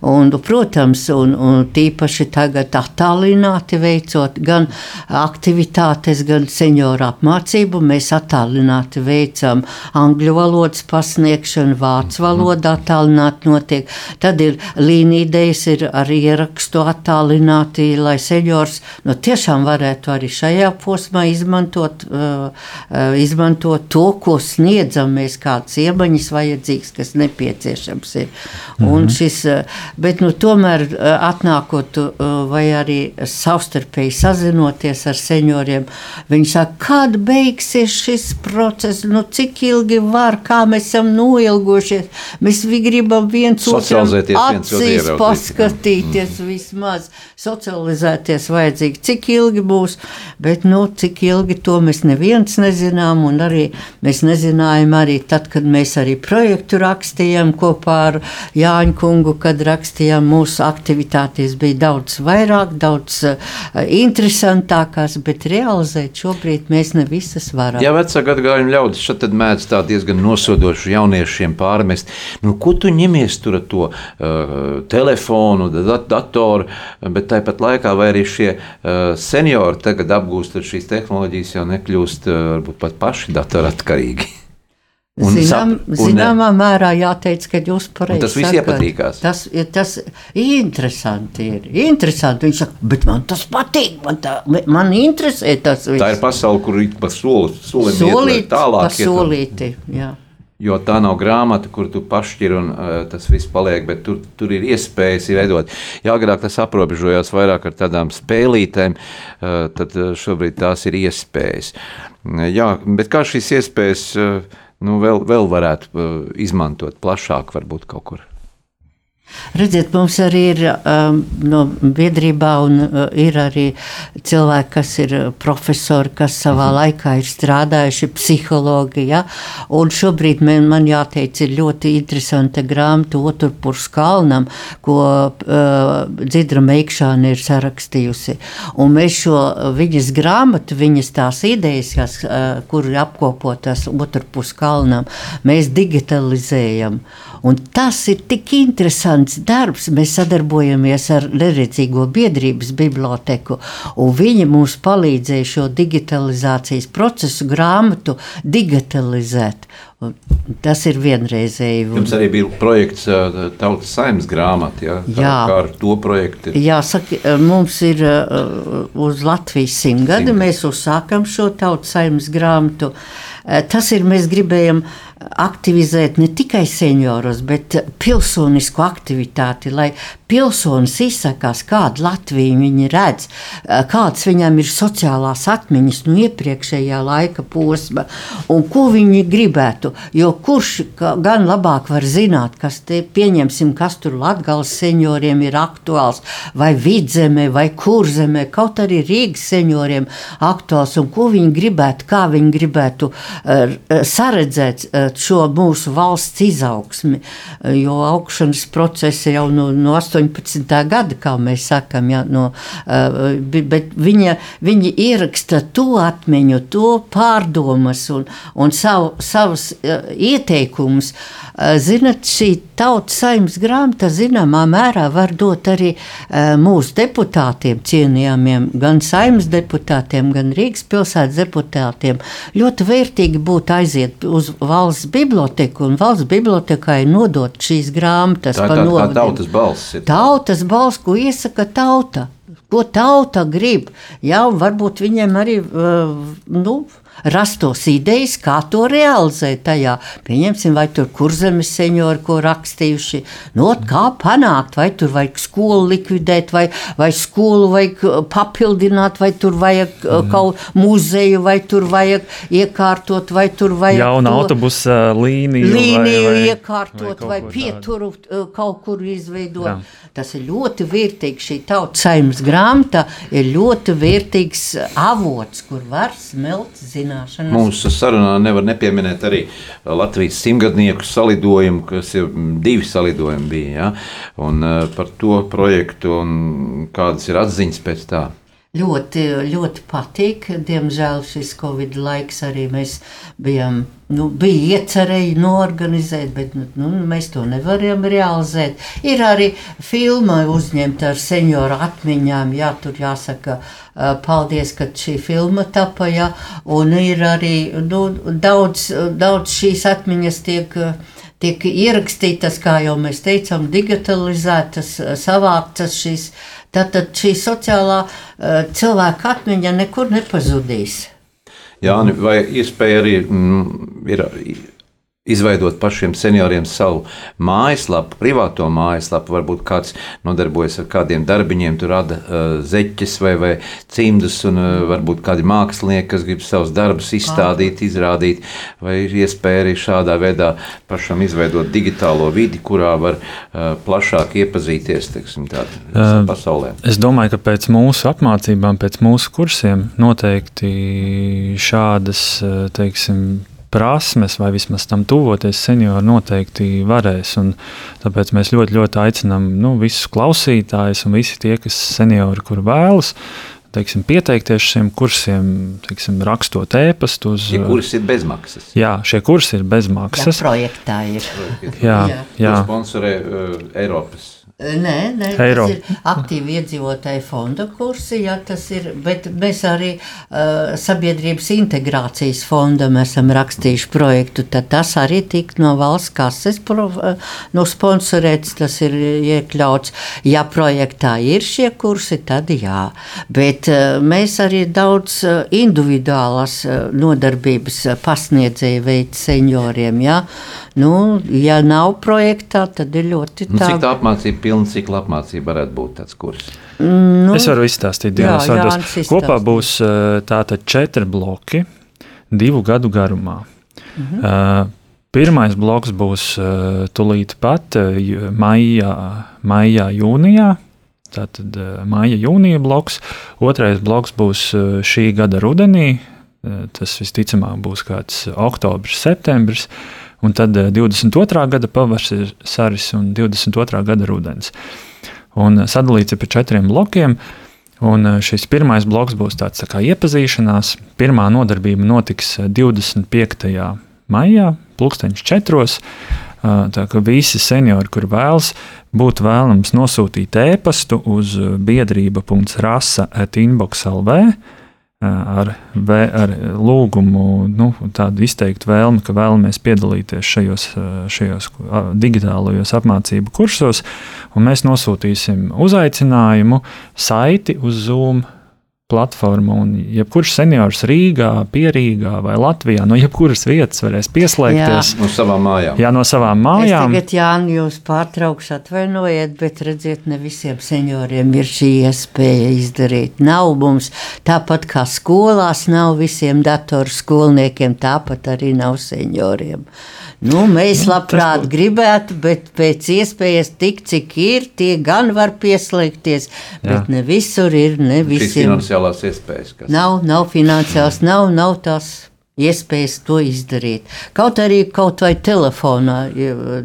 Un, protams, un, un tīpaši tagad attālināti veicot gan aktivitātes, gan senioru apmācību, mēs attālināti veicam angļu valodas pasniegšanu, vācu valoda attālināti notiek. Tad ir līnijas, ir ar ierakstu attālināti, lai seniors nu, tiešām varētu arī šajā posmā izmantot, uh, uh, izmantot to, ko sniedzam mēs, kādas iemaņas vajadzīgas, kas nepieciešams ir. Un mhm. šis uh, Bet nu, tomēr eh, atnākot eh, vai arī savstarpēji sazinoties ar senioriem, viņi saka, kad beigsies šis process, nu, cik ilgi var, kā mēs esam noilgošies. Mēs gribam viens otram acīs paskatīties mm. vismaz, socializēties vajadzīgi, cik ilgi būs, bet nu, cik ilgi to mēs neviens nezinām, un arī mēs nezinājām arī tad, kad mēs arī projektu rakstījām kopā ar Jāņu kungu, kad rakstījām rakstījām, mūsu aktivitātes bija daudz vairāk, daudz uh, interesantākās, bet realizēt šobrīd mēs ne visas varam. Jā, vecā gadagājuma ļaudis šeit mēdz tā diezgan nosodoši jauniešiem pārmest. Nu, ko tu ņemies tur ar to uh, telefonu, dat datoru, bet tāpat laikā vai arī šie uh, seniori tagad apgūstot šīs tehnoloģijas jau nekļūst uh, varbūt pat paši datoratkarīgi. Zinām, sap, un, zināmā mērā jāteic, ka jūs pareizi tas viss iepatīkās. Tas, tas interesanti ir. Interesanti. Viņš saka, bet man tas patīk, man, tā, man interesē tas viss. Tā ir pasaule, kur ir pa soli, solim solīt, tālāk. Pa solīti, jā. Jo tā nav grāmata, kur tu pašķir un uh, tas viss paliek, bet tur, tur ir iespējas veidot. Jā, agrāk tas aprobežojās vairāk ar tādām spēlītēm, uh, tad šobrīd tās ir iespējas. Jā, bet kā šīs iespējas uh, nu, vēl, vēl varētu uh, izmantot plašāk, varbūt kaut kur? Redziet, mums arī ir um, no biedrībā, un uh, ir arī cilvēki, kas ir profesori, kas savā mhm. laikā ir strādājuši psihologi. Ja? Un šobrīd man, man jāteic, ir ļoti interesanta grāmata Oturpurs kalnam, ko uh, Dzidra Meikšāna ir sarakstījusi. Un mēs šo viņas grāmatu, viņas tās idejas, kas, uh, kur ir apkopotas Oturpurs kalnam, mēs digitalizējam. Un tas ir tik interesants darbs. Mēs sadarbojamies ar Neredzīgo biedrības biblioteku, un viņi mums palīdzēja šo digitalizācijas procesu grāmatu digitalizēt. Un tas ir vienreizēji. Jums arī bija projekts Tautas saimnes grāmata. Ja? Jā, kā ar to projektu? Jā, saka, mums ir uz Latvijas simtgadi. Mēs uzsākam šo Tautas saimnes grāmatu. Tas ir, mēs gribējam uh, aktivizēt ne tikai seniorus, bet pilsonisku aktivitāti, lai pilsonis izsakās, kādu Latviju viņi redz, kādas viņam ir sociālās atmiņas no iepriekšējā laika posma un ko viņi gribētu. Jo kurš gan labāk var zināt, kas te pieņemsim, kas tur Latgales senioriem ir aktuāls, vai vidzemē, vai kurzemē, kaut arī Rīgas senioriem aktuāls un ko viņi gribētu, kā viņi gribētu uh, saredzēt uh, šo mūsu valsts izaugsmi, jo augšanas procesi jau no, no 18. gada, kā mēs sakam, ja, no, bet viņa, viņa ieraksta to atmiņu, to pārdomas un, un savu, savus ieteikumus. Zinat, šī tautas saimnes grāmata zināmā mērā var dot arī mūsu deputātiem, cienījamiem, gan saimnes deputātiem, gan Rīgas pilsētas deputātiem. Ļoti vērtīgi būtu aiziet uz valsts biblioteku, un valsts bibliotekai nodot šīs grāmatas. Tā ir tā, tā tautas balss. Tautas balss, ko iesaka tauta. Ko tauta grib? Jā, varbūt viņiem arī uh, nu, rastos idejas, kā to realizēt. Tajā. Pieņemsim, vai tur kurzemes seniori, ko rakstījuši, no nu, kā panākt, vai tur vajag skolu likvidēt, vai, vai skolu vajag uh, papildināt, vai tur vajag mm. kaut muzeju, vai tur vajag iekārtot, vai tur vajag jaunu autobusu līniju, līniju vai, vai, iekārtot, vai, vai pieturu tādu. kaut kur izveidot. Jā. Tas ir ļoti vērtīgs. Šī tautas saimnes grāmata ir ļoti vērtīgs avots, kur var smelt zināšanas zināšanas. Mūsu sarunā nevar nepieminēt arī Latvijas simtgadnieku salidojumu, kas ir divi salidojumi bija. Ja? Un, uh, par to projektu un kādas ir atziņas pēc tā. Ļoti, ļoti patīk. Diemžēl šis Covid laiks arī mēs bijām, nu, bija iecerēji norganizēt, bet nu, nu, mēs to nevaram realizēt. Ir arī filma uzņemta ar senioru atmiņām, jā, tur jāsaka, paldies, ka šī filma tapa, jā, un ir arī, nu, daudz, daudz šīs atmiņas tiek tiek ierakstītas, kā jau mēs teicām, digitalizētas, savāktas šīs Tātad šī sociālā uh, cilvēka atmiņa nekur nepazudīs. Jā, vai iespēja arī mm, ir izveidot pašiem senioriem savu mājaslapu, privāto mājaslapu. Varbūt kāds nodarbojas ar kādiem darbiņiem, tur rada uh, zeķes vai, vai cimdus, un uh, varbūt kādi mākslinieki, kas grib savus darbus izstādīt, izrādīt, vai ir iespēja arī šādā veidā pašam izveidot digitālo vidi, kurā var uh, plašāk iepazīties teiksim, tādā, uh, pasaulē. Es domāju, ka pēc mūsu apmācībām, pēc mūsu kursiem noteikti šādas, teiksim, prasmes, vai vismaz tam tuvoties, seniori noteikti varēs. Un tāpēc mēs ļoti, ļoti aicinām nu, visus klausītājus un visi tie, kas seniori, kur vēlas. Teiksim, pieteikties šiem kursiem, teiksim, rakstot ēpastu uz. Šie kursi ir bezmaksas. Jā, šie kursi ir bezmaksas. Jā, projektā ir. Jā, jā. jā. sponsorē uh, Eiropas Nē, nē tas ir aktīvi iedzīvotāju fonda kursi, jā, tas ir, bet mēs arī uh, sabiedrības integrācijas fondam esam rakstījuši projektu, tad tas arī tik no valsts kases pro, uh, no sponsorēts, tas ir iekļauts. Ja projektā ir šie kursi, tad jā, bet uh, mēs arī daudz uh, individuālas uh, nodarbības pasniedzēju veids senioriem, jā. Nu, ja nav projektā, tad ir ļoti tā. Nu, cik tā apmācība pilna cikla apmācība varētu būt tāds kurs? Nu, es varu izstāstīt divas vārdas. Kopā būs tātad četri bloki divu gadu garumā. Mhm. Uh, Pirmais bloks būs uh, tūlīt pat uh, maijā, maijā, jūnijā. Tātad uh, maija, jūnija bloks. Otrais bloks būs uh, šī gada rudenī. Uh, tas visticamāk būs kāds oktobris, septembris. Un tad uh, 22. gada pavasaris un 22. gada rudens. Un uh, sadalīts ir pa četriem blokiem. Un šis pirmais bloks būs tāds tā kā iepazīšanās. Pirmā nodarbība notiks 25. maijā, pulksteņš četros. Tā kā visi seniori, kur vēlas, būtu vēlams nosūtīt e-pastu uz biedrība.rasa atinbox.lv ar, ar lūgumu, nu, tādu izteiktu vēlmi, ka vēlamies piedalīties šajos, šajos digitālajos apmācību kursos, un mēs nosūtīsim uzaicinājumu saiti uz Zoom platforma. Un jebkurš seniors Rīgā, Pierīgā vai Latvijā no jebkuras vietas varēs pieslēgties. Jā. No savām mājām. Jā, no savām mājām. Es tagad, Jāni, jūs pārtraukšu atvainojiet, bet redziet, ne visiem senioriem ir šī iespēja izdarīt. Nav mums tāpat kā skolās, nav visiem datoru skolniekiem, tāpat arī nav senioriem. Nu, mēs nu, labprāt gribētu, bet pēc iespējas tik, cik ir, tie gan var pieslēgties, bet Jā. ne visur ir, ne visiem. Finansiālās iespējas. Kas... Nav, nav finansiāls, nav, nav tās iespējas to izdarīt. Kaut arī kaut vai telefonā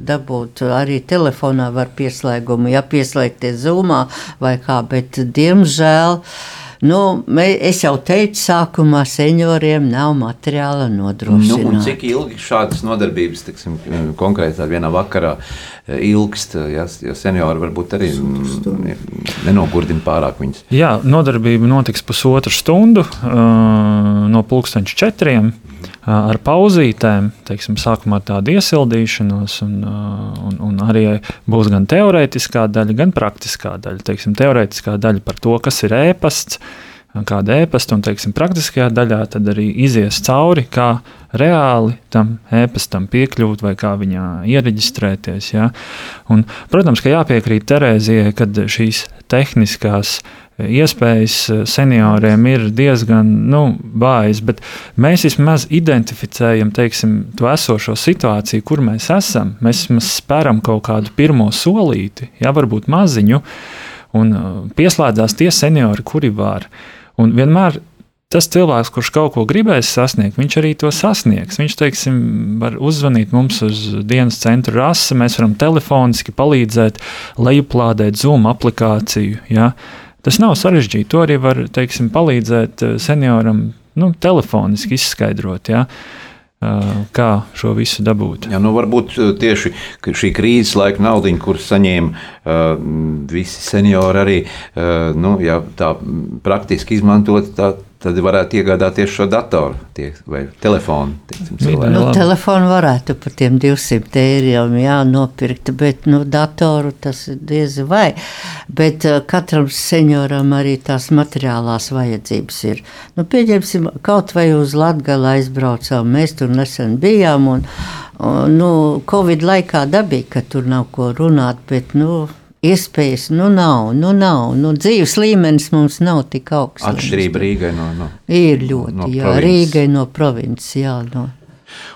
dabūt, arī telefonā var pieslēgumu, ja pieslēgties zumā vai kā, bet diemžēl. Nu, es jau teicu, sākumā senioriem nav materiāla nodrošinājuma. Nu, cik ilgi šādas nodarbības, tiksim, konkrēti vienā vakarā, ilgst, ja, jo seniori varbūt arī nenogurdina pārāk viņus. Jā, nodarbība notiks pusotru stundu no pulksteņa četriem ar pauzītēm, teiksim, sākumā tādu iesildīšanos, un, un, un arī būs gan teorētiskā daļa, gan praktiskā daļa. Teiksim, teorētiskā daļa par to, kas ir ēpasts, kāda ēpasta, un teiksim, praktiskajā daļā tad arī izies cauri, kā reāli tam ēpastam piekļūt vai kā viņā iereģistrēties. Ja? Un, protams, ka jāpiekrīt Terēzijai, kad šīs tehniskās iespējas senioriem ir diezgan nu, vājas, bet mēs vismaz identificējam teiksim, to esošo situāciju, kur mēs esam. Mēs vismaz spēram kaut kādu pirmo solīti, ja varbūt maziņu, un pieslēdzās tie seniori, kuri var. Un vienmēr tas cilvēks, kurš kaut ko gribēs sasniegt, viņš arī to sasniegs. Viņš, teiksim, var uzzvanīt mums uz dienas centra rasa, mēs varam telefoniski palīdzēt, lejuplādēt Zoom aplikāciju. Ja? Tas nav sarežģīti. To arī var, teiksim, palīdzēt eh, senioram nu, telefoniski izskaidrot. Ja? Kā šo visu dabūt. Jā, nu varbūt tieši šī krīzes laika nauda, kur saņēma uh, visi seniori, arī nu, jā, tā praktiski izmantot. Tā, tad varētu iegādāties šo datoru tie, vai telefonu. Nu, telefonu varētu par tiem 200 eiro jā, nopirkt, bet nu, datoru tas diez vai. Bet uh, katram senioram arī tās materiālās vajadzības ir. Nu, pieņemsim, kaut vai uz Latgala aizbraucām, mēs tur nesen bijām, un, un nu, Covid laikā dabīgi, ka tur nav ko runāt, bet, nu, iespējas nu nav. Nu nav. Nu, dzīves līmenis mums nav tik augsts. Atšķirība Rīgai no, no Ir ļoti, no jā, Rīgai no provinces, jā. No.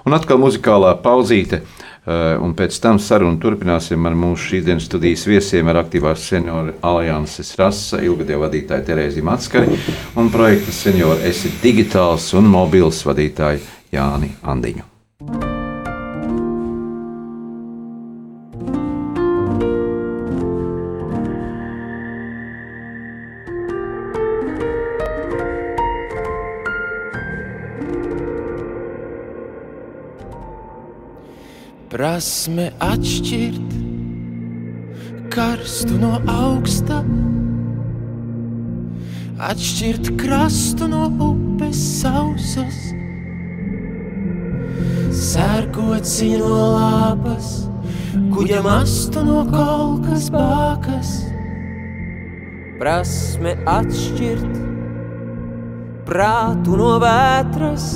Un atkal muzikālā pauzīte. Uh, un pēc tam sarunu turpināsim ar mūsu šīsdienas studijas viesiem, ar aktīvās senioru alianses rasa, ilgadēju vadītāju Terēzi Matskari un projekta senioru esi digitāls un mobils vadītāju Jāni Andiņu. Prasme atšķirt karstu no augsta, atšķirt krastu no upes sausas, sērkot ziņu no lāpas, kuģa mastu no kolkas bākas. Prasme atšķirt prātu no vētras,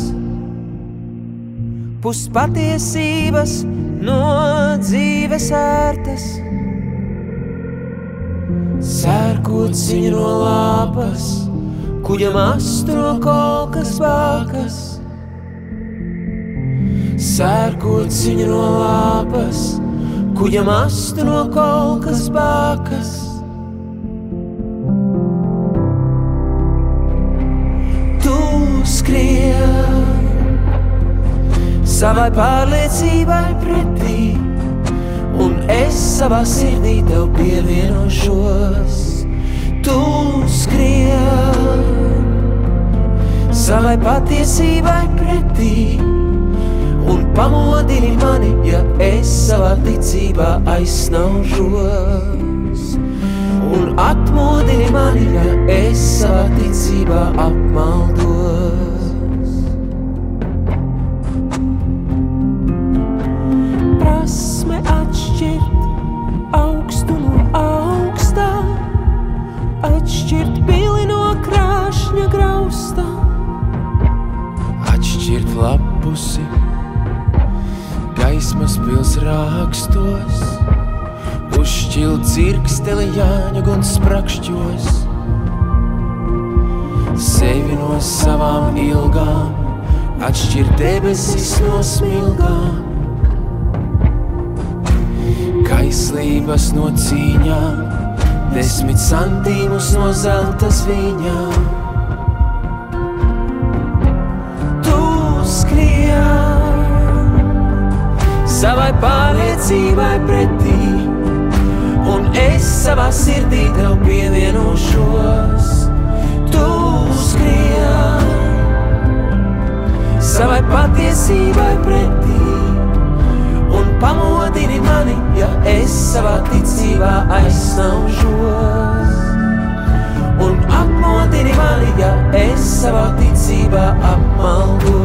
puspatiesības no dzīves ērtas. Sērkot ziņu no lapas, kuģa mastu no kolkas vākas. Sērkot ciņu no lāpas, kuģam astu no kolkas bākas. Savai pārliecībai pretī, un es savā sirdī tev pievienošos. Tu skrien savai patiesībai pretī un pamodini mani, ja es savā ticībā aizsnaužos. Un atmodini mani, ja es savā ticībā apmaldos. Prasme atšķirt augstu no augstā, atšķirt pili no krāšņa graustā, atšķirt lapusi gaismas pils rakstos, uzšķilt cirksteli jāņa un sprakšķos. Sevi no savām ilgām, atšķirt debesis no smilgām. Kaislības no cīņām, desmit santīmus no zelta zviņām. Tu skrien savai pārliecībai pretī, un es savā sirdī tev pievienošos. Tu skrien savai patiesībai pretī, un pamodini mani, ja es savā ticībā aizsnaužos. Un apmodini mani, ja es savā ticībā apmaldos.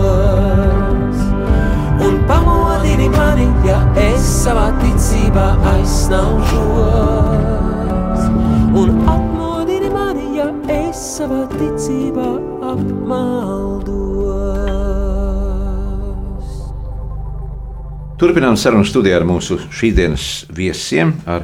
Un pamodini mani, ja es savā ticībā aizsnaužos. Turpinām sarunu studijā ar mūsu šīsdienas viesiem, ar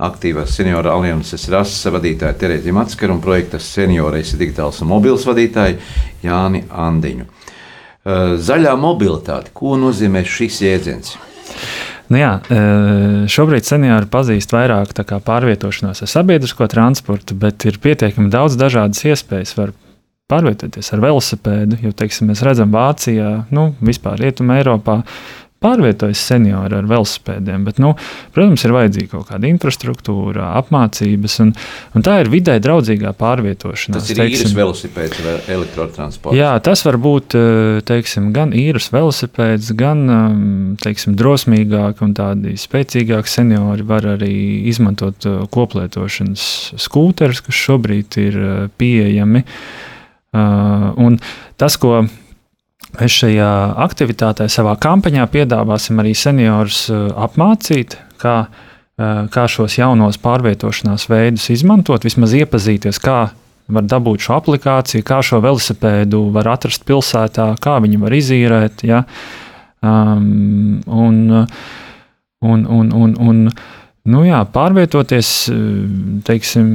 aktīvās senioru alianses rases vadītāju Terēģi Matskaru un projekta seniorais digitāls un mobils vadītāju Jāni Andiņu. Eh, Zaļā mobilitāte, ko nozīmē šis jēdziens? Nu jā, e, šobrīd seniori pazīst vairāk pārvietošanos ar sabiedrisko transportu, bet ir pietiekami daudz dažādas iespējas. Var pārvietoties ar velosipēdu, jo, teiksim, mēs redzam, Vācijā, nu, vispār Rietumē, Eiropā pārvietojas seniori ar velosipēdiem. Bet, nu, protams, ir vajadzīga kaut kāda infrastruktūra, apmācības, un, un tā ir vidē draudzīgā pārvietošanās. Tas ir īres velosipēds vai elektrotransports. Jā, tas var būt eh, teiksim, gan īres velosipēds, gan um, teiksim, drosmīgāki un tādi spēcīgāki seniori var arī izmantot uh, koplietošanas skūterus, kas šobrīd ir uh, pieejami. Uh, un tas, ko Mēs šajā aktivitātē, savā kampaņā piedāvāsim arī seniorus apmācīt, kā, kā šos jaunos pārvietošanās veidus izmantot, vismaz iepazīties, kā var dabūt šo aplikāciju, kā šo velosipēdu var atrast pilsētā, kā viņu var izīrēt. Ja? Um, un, un, un, un, un, nu jā, pārvietoties, teiksim,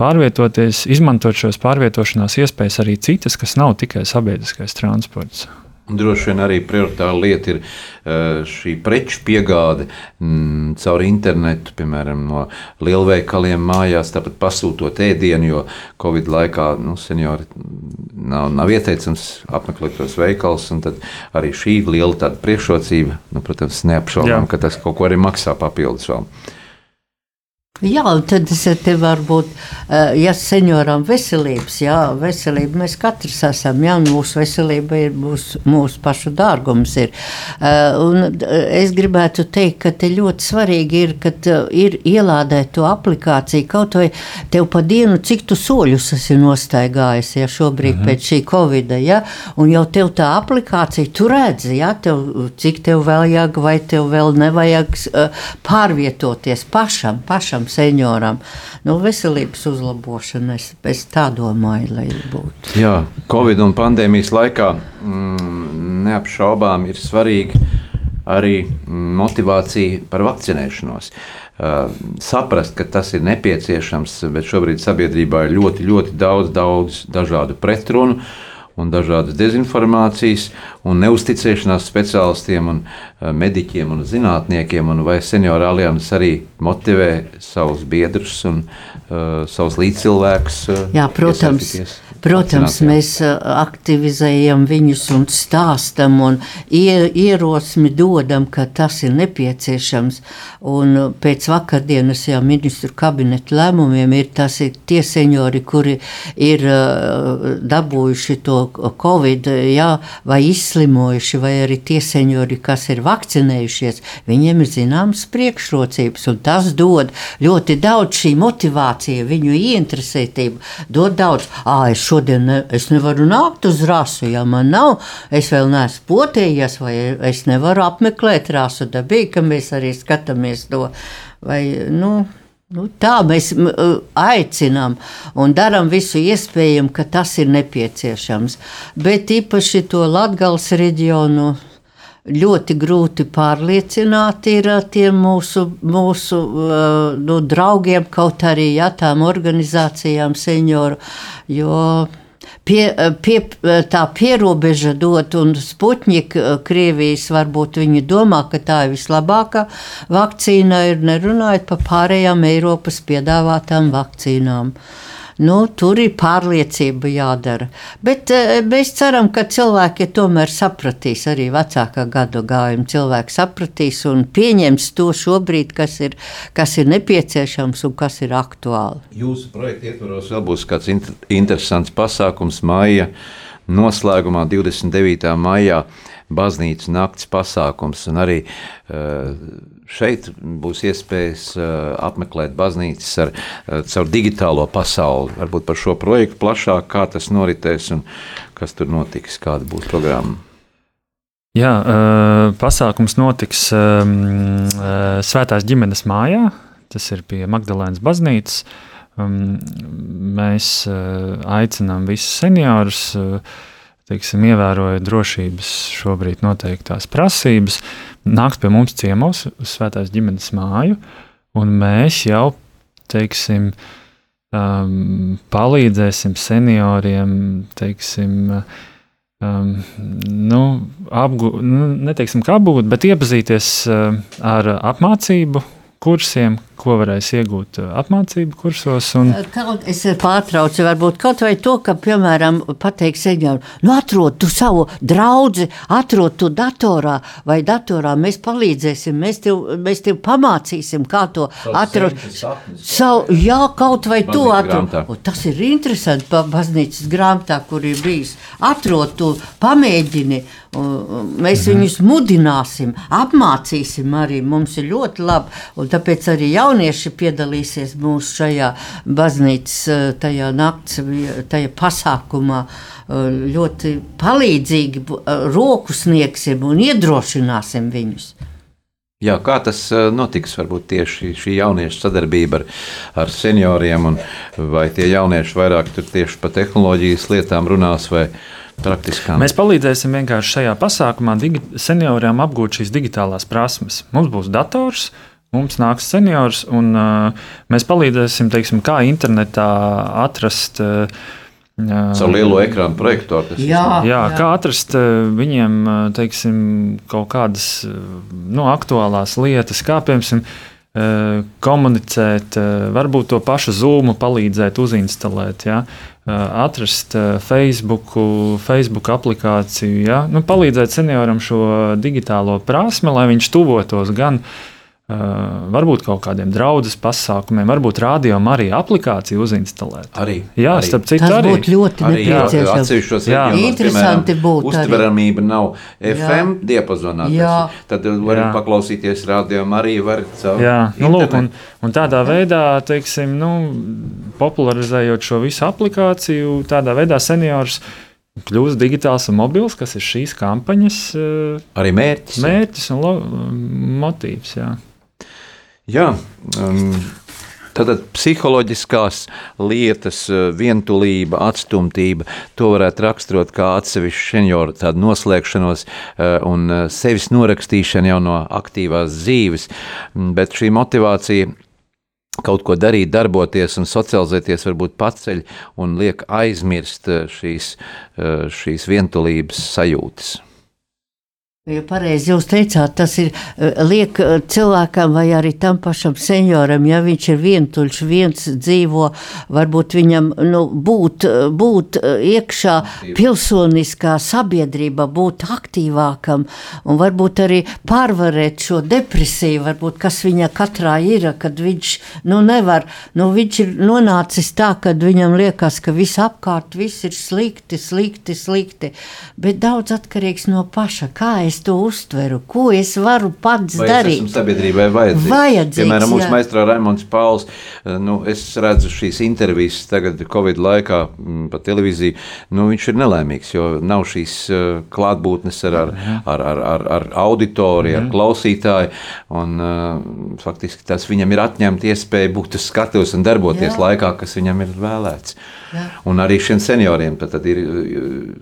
pārvietoties, izmantot šos pārvietošanās iespējas arī citas, kas nav tikai sabiedriskais transports. Droši vien arī prioritāra lieta ir šī preču piegāde m, caur internetu, piemēram, no lielveikaliem mājās, tāpat pasūtot ēdienu, jo Covid laikā nu, seniori nav, nav ieteicams apmeklēt tos veikalus. Tad arī šī liela priekšrocība, nu, protams, neapšaubām, ka tas kaut ko arī maksā papildus vēl. Jā, tad te varu būt, ja senioram veselības, jā, veselība mēs katrs esam, jā, mūsu veselība ir mūsu, mūsu pašu dārgums ir. Un es gribētu teikt, ka te ļoti svarīgi ir, kad ir ielādēt to aplikāciju, kaut vai tev pa dienu, cik tu soļus esi nostaigājis, ja šobrīd mhm. pēc šī covida, ja, un jau tev tā aplikācija, tu redzi, ja, tev, cik tev vēl jāg, vai tev vēl nevajag pārvietoties pašam, pašam katram senioram. Nu, veselības uzlabošana, es, es tā domāju, lai būtu. Jā, Covid un pandēmijas laikā mm, neapšaubām ir svarīgi arī motivācija par vakcinēšanos. Uh, saprast, ka tas ir nepieciešams, bet šobrīd sabiedrībā ir ļoti, ļoti daudz, daudz dažādu pretrunu. Un dažādas dezinformācijas, un neusticēšanās speciālistiem, un uh, mediķiem un zinātniekiem, un vai seniora alianses arī motivē savus biedrus un uh, savus līdzcilvēkus. Uh, Jā, protams, protams mēs uh, aktivizējam viņus un stāstam un ierosmi dodam, ka tas ir nepieciešams. Un uh, pēc vakardienas jau ministru kabineta lēmumiem ir tas ir tie seniori, kuri ir uh, dabūjuši to covid, jā, vai izslimojuši, vai arī tie seniori, kas ir vakcinējušies, viņiem ir zināmas priekšrocības, un tas dod ļoti daudz šī motivācija, viņu ieinteresētību, dod daudz. Es šodien ne, es nevaru nākt uz rasu, ja man nav, es vēl neesmu potējies, vai es nevaru apmeklēt rasu dabīgi, ka mēs arī skatāmies to, vai, nu, Nu, tā mēs aicinām un darām visu iespējamo, ka tas ir nepieciešams. Bet īpaši to Latvijas reģionu ļoti grūti pārliecināt ir tiem mūsu, mūsu nu, draugiem, kaut arī ja, tām organizācijām, senioru. Jo pie, pie, tā pierobeža dot, un Sputņika Krievijas varbūt viņi domā, ka tā ir vislabākā vakcīna, ir nerunājot par pārējām Eiropas piedāvātām vakcīnām. Nu, tur ir pārliecība jādara. Bet mēs ceram, ka cilvēki tomēr sapratīs, arī vecākā gadu gājuma cilvēki sapratīs un pieņems to šobrīd, kas ir, kas ir nepieciešams un kas ir aktuāli. Jūsu projekta ietvaros vēl būs kāds inter interesants pasākums maija noslēgumā 29. maijā baznīcas nakts pasākums un arī uh, šeit būs iespējas uh, apmeklēt baznīcas ar, uh, caur digitālo pasauli. Varbūt par šo projektu plašāk, kā tas noritēs un kas tur notiks, kāda būs programma. Jā, pasākums notiks um, Svētās ģimenes mājā. Tas ir pie Magdalēnas baznīcas. Um, mēs aicinām visus seniorus teiksim, ievērojot drošības šobrīd noteiktās prasības, nāks pie mums ciemos uz Svētās ģimenes māju, un mēs jau teiksim, um, palīdzēsim senioriem, teiksim, um, nu, apgūt, nu, neteiksim, kā apgūt, bet iepazīties uh, ar apmācību kursiem, ko varēs iegūt uh, apmācību kursos. Un... Uh, kaut, es pārtraucu, varbūt kaut vai to, ka, piemēram, pateikt senioram, nu atrod tu savu draudzi, atrod tu datorā vai datorā, mēs palīdzēsim, mēs tev, mēs tev pamācīsim, kā to atrod. Savu, jā, kaut vai to atrod. Tas ir interesanti pa baznīcas grāmatā, kur ir bijis. Atrod tu, pamēģini, mēs mhm. viņus mudināsim, apmācīsim arī, mums ir ļoti labi, un tāpēc arī jau jaunieši piedalīsies mūsu šajā baznīcas, eh, tajā nakts, tajā pasākumā. Eh, ļoti palīdzīgi eh, roku sniegsim un iedrošināsim viņus. Jā, kā tas notiks? Varbūt tieši šī jauniešu sadarbība ar, ar senioriem, un vai tie jaunieši vairāk tieši par tehnoloģijas lietām runās vai praktiskām? Mēs palīdzēsim vienkārši šajā pasākumā senioriem apgūt šīs digitālās prasmes. Mums būs dators, uh, Mums nāks seniors, un uh, mēs palīdzēsim, teiksim, kā internetā atrast. Uh, Ar lielo ekrānu projektoru. Jā, jā, jā, kā atrast viņiem teiksim, kaut kādas nu, aktuālās lietas, kā piemēram komunicēt, varbūt to pašu zūmu palīdzēt uzinstalēt, ja? atrast Facebook, Facebook aplikāciju, ja? nu, palīdzēt senioram šo digitālo prasmi, lai viņš tuvotos gan uh, varbūt kaut kādiem draudzes pasākumiem, varbūt rādījumam arī aplikāciju uzinstalēt. Arī. Jā, arī. starp citu, arī. būtu ļoti arī, nepieciešams. Atsevišķos reģionos, interesanti būtu. Uztveramība nav FM jā. diapazonā. Jā. Tad var jā. paklausīties rādījumam arī var caur. Jā, nu, lūk, un, un tādā veidā, teiksim, nu, popularizējot šo visu aplikāciju, tādā veidā seniors kļūst digitāls un mobils, kas ir šīs kampaņas arī mērķis. Mērķis un motīvs. Jā. Jā, um, Tātad psiholoģiskās lietas, uh, vientulība, atstumtība, to varētu raksturot kā atsevišķu senioru tādu noslēgšanos uh, un uh, sevis norakstīšanu jau no aktīvās dzīves. Mm, bet šī motivācija kaut ko darīt, darboties un socializēties, varbūt paceļ un liek aizmirst šīs, šīs vientulības sajūtas. Ja pareizi jūs teicāt, tas ir eh, liek eh, cilvēkam vai arī tam pašam senioram, ja viņš ir vientuļš, viens dzīvo, varbūt viņam nu, būt, būt iekšā pilsoniskā sabiedrība, būt aktīvākam un varbūt arī pārvarēt šo depresiju, varbūt kas viņa katrā ir, kad viņš nu, nevar, nu, viņš ir nonācis tā, kad viņam liekas, ka viss apkārt, viss ir slikti, slikti, slikti, bet daudz atkarīgs no paša, kā es es to uztveru, ko es varu pats Vai darīt. Es sabiedrībai vajadzīgs. Vajadzīgs, Piemēram, mūsu maistro Raimons Pauls, eh, nu, es redzu šīs intervijas tagad Covid laikā mm, pa televīziju, nu, viņš ir nelaimīgs, jo nav šīs eh, klātbūtnes ar, ar, ar, ar, ar, ar auditoriju, ar klausītāju, un uh, faktiski tas viņam ir atņemt iespēju būt uz skatuves un darboties Jā. laikā, kas viņam ir vēlēts. Jā. Un arī šiem senioriem tad, ir uh,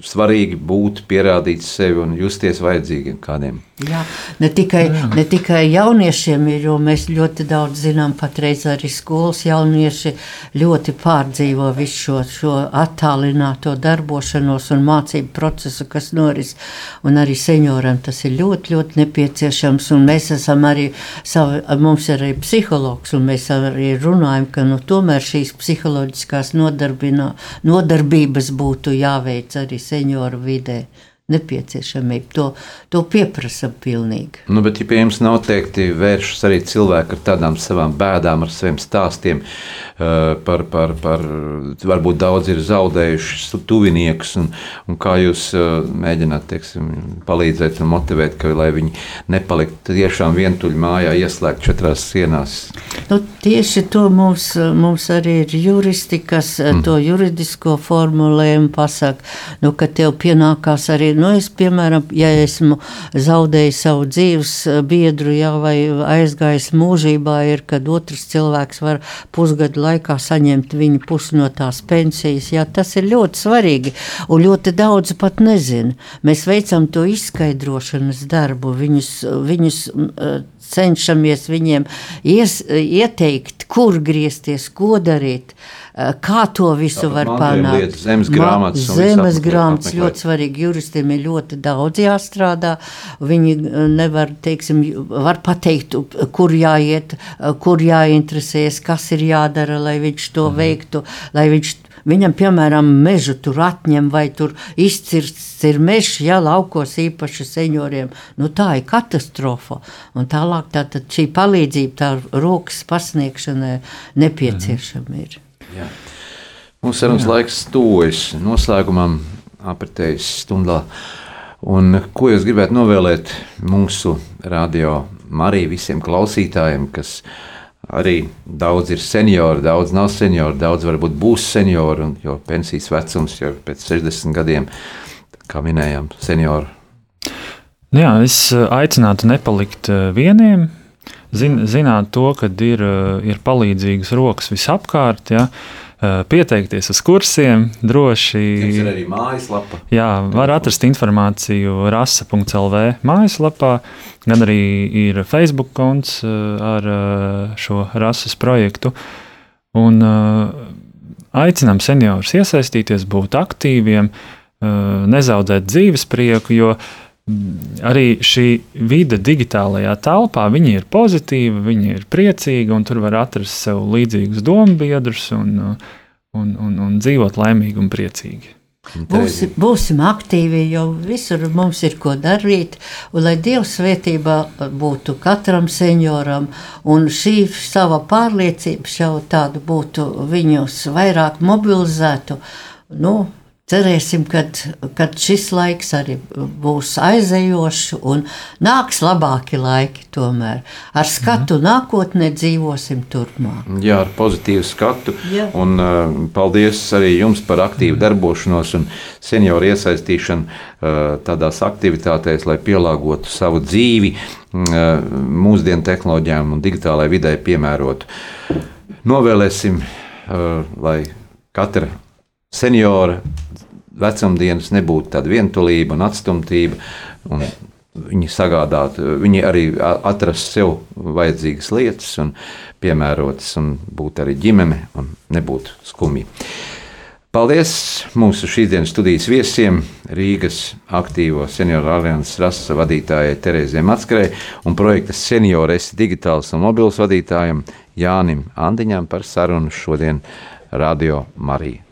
svarīgi būt, pierādīt sevi un justies vajadzīgiem kādiem. Jā, ne tikai, ne tikai jauniešiem ir, jo mēs ļoti daudz zinām, patreiz arī skolas jaunieši ļoti pārdzīvo visu šo, šo attālināto darbošanos un mācību procesu, kas noris. Un arī senioram tas ir ļoti, ļoti nepieciešams. Un mēs esam arī, savi, mums ir arī psihologs, un mēs arī runājam, ka nu, tomēr šīs psiholoģiskās nodarbino- nodarbības būtu jāveic arī senioru vidē. Nepieciešamība to, to pieprasa pilnīgi. Nu, bet, ja pie jums noteikti vēršas arī cilvēki ar tādām savām bēdām, ar saviem stāstiem, uh, par, par, par varbūt daudz ir zaudējuši tuviniekus, un, un kā jūs uh, mēģināt teiksim, palīdzēt un motivēt, ka, lai viņi nepaliktu tiešām vientuļi mājā, ieslēgt četrās sienās. Nu, tieši to mums, mums arī ir juristi, kas mm. to juridisko formulējumu pasaka, nu, ka tev pienākās arī, nu, es, piemēram, ja esmu zaudējis savu dzīves biedru, jā, vai aizgājis mūžībā, ir, kad otrs cilvēks var pusgadu laikā saņemt viņa pusi no tās pensijas, jā, tas ir ļoti svarīgi, un ļoti daudz pat nezina. Mēs veicam to izskaidrošanas darbu, viņus, viņus cenšamies viņiem ies, ieteikt, kur griezties, ko darīt, kā to visu Tāpat var panākt. lietas, zemes grāmatas viss Zemes grāmatas apmeklēt. ļoti svarīgi. Juristiem ir ļoti daudz jāstrādā. Viņi eh, nevar, teiksim, var pateikt, kur jāiet, eh, kur jāinteresējas, kas ir jādara, lai viņš to Mhm. veiktu, lai viņš Viņam, piemēram, mežu tur atņem, vai tur izcirsts ir mežs, ja laukos īpaši senioriem. Nu, tā ir katastrofa. Un tālāk tā, tad šī palīdzība, tā rokas pasniegšana nepieciešama ir. Jā. Mums sarunas laiks tuvojas noslēgumam, apritējas stundā. Un, ko jūs gribētu novēlēt mūsu radio Mariju visiem klausītājiem, kas arī daudz ir seniori, daudz nav seniori, daudz varbūt būs seniori, un, jo pensijas vecums jau pēc 60 gadiem, kā minējām, seniori. Nu Jā, es eh, aicinātu nepalikt eh, vieniem. Zin, zināt to, ka ir, eh, ir palīdzīgas rokas visapkārt, ja, eh, pieteikties uz kursiem, droši. Jums ir arī mājaslapa. Jā, var atrast informāciju rasa.clv mājaslapā, gan arī ir Facebook konts eh, ar eh, šo rases projektu. Un eh, aicinām seniorus iesaistīties, būt aktīviem, eh, nezaudēt dzīves prieku, jo arī šī vide digitālajā telpā, viņi ir pozitīvi, viņi ir priecīgi, un tur var atrast sev līdzīgus dombiedrus un, un, un, un dzīvot laimīgi un priecīgi. Būsim, būsim aktīvi, jo visur mums ir ko darīt. Un, lai Dieva svētība būtu katram senioram, un šī sava pārliecība jau tādu būtu viņus vairāk mobilizētu. Nu, Cerēsim, ka šis laiks arī būs aizejošs un nāks labāki laiki. Tomēr ar skatu nākotnē dzīvosim turpmāk. Jā, ar pozitīvu skatu. Jā. Un, uh, paldies arī jums par aktīvu darbošanos un senioru iesaistīšanu uh, tādās aktivitātēs, lai pielāgotu savu dzīvi uh, mūsdienu tehnoloģijām un digitālajai vidē piemērotu. Novēlēsim, uh, lai katra seniora vecumdienas nebūtu tāda vientulība un atstumtība. Un viņi sagādātu, viņi arī atrastu sev vajadzīgas lietas, un piemērotas, un būtu arī ģimene, un nebūtu skumji. Paldies mūsu šīsdienas studijas viesiem, Rīgas aktīvo senioru alianses rasa vadītājai Terēzē Matskarei un projekta Seniores digitāls un mobils vadītājam Jānim Andiņam par sarunu šodien Radio Marija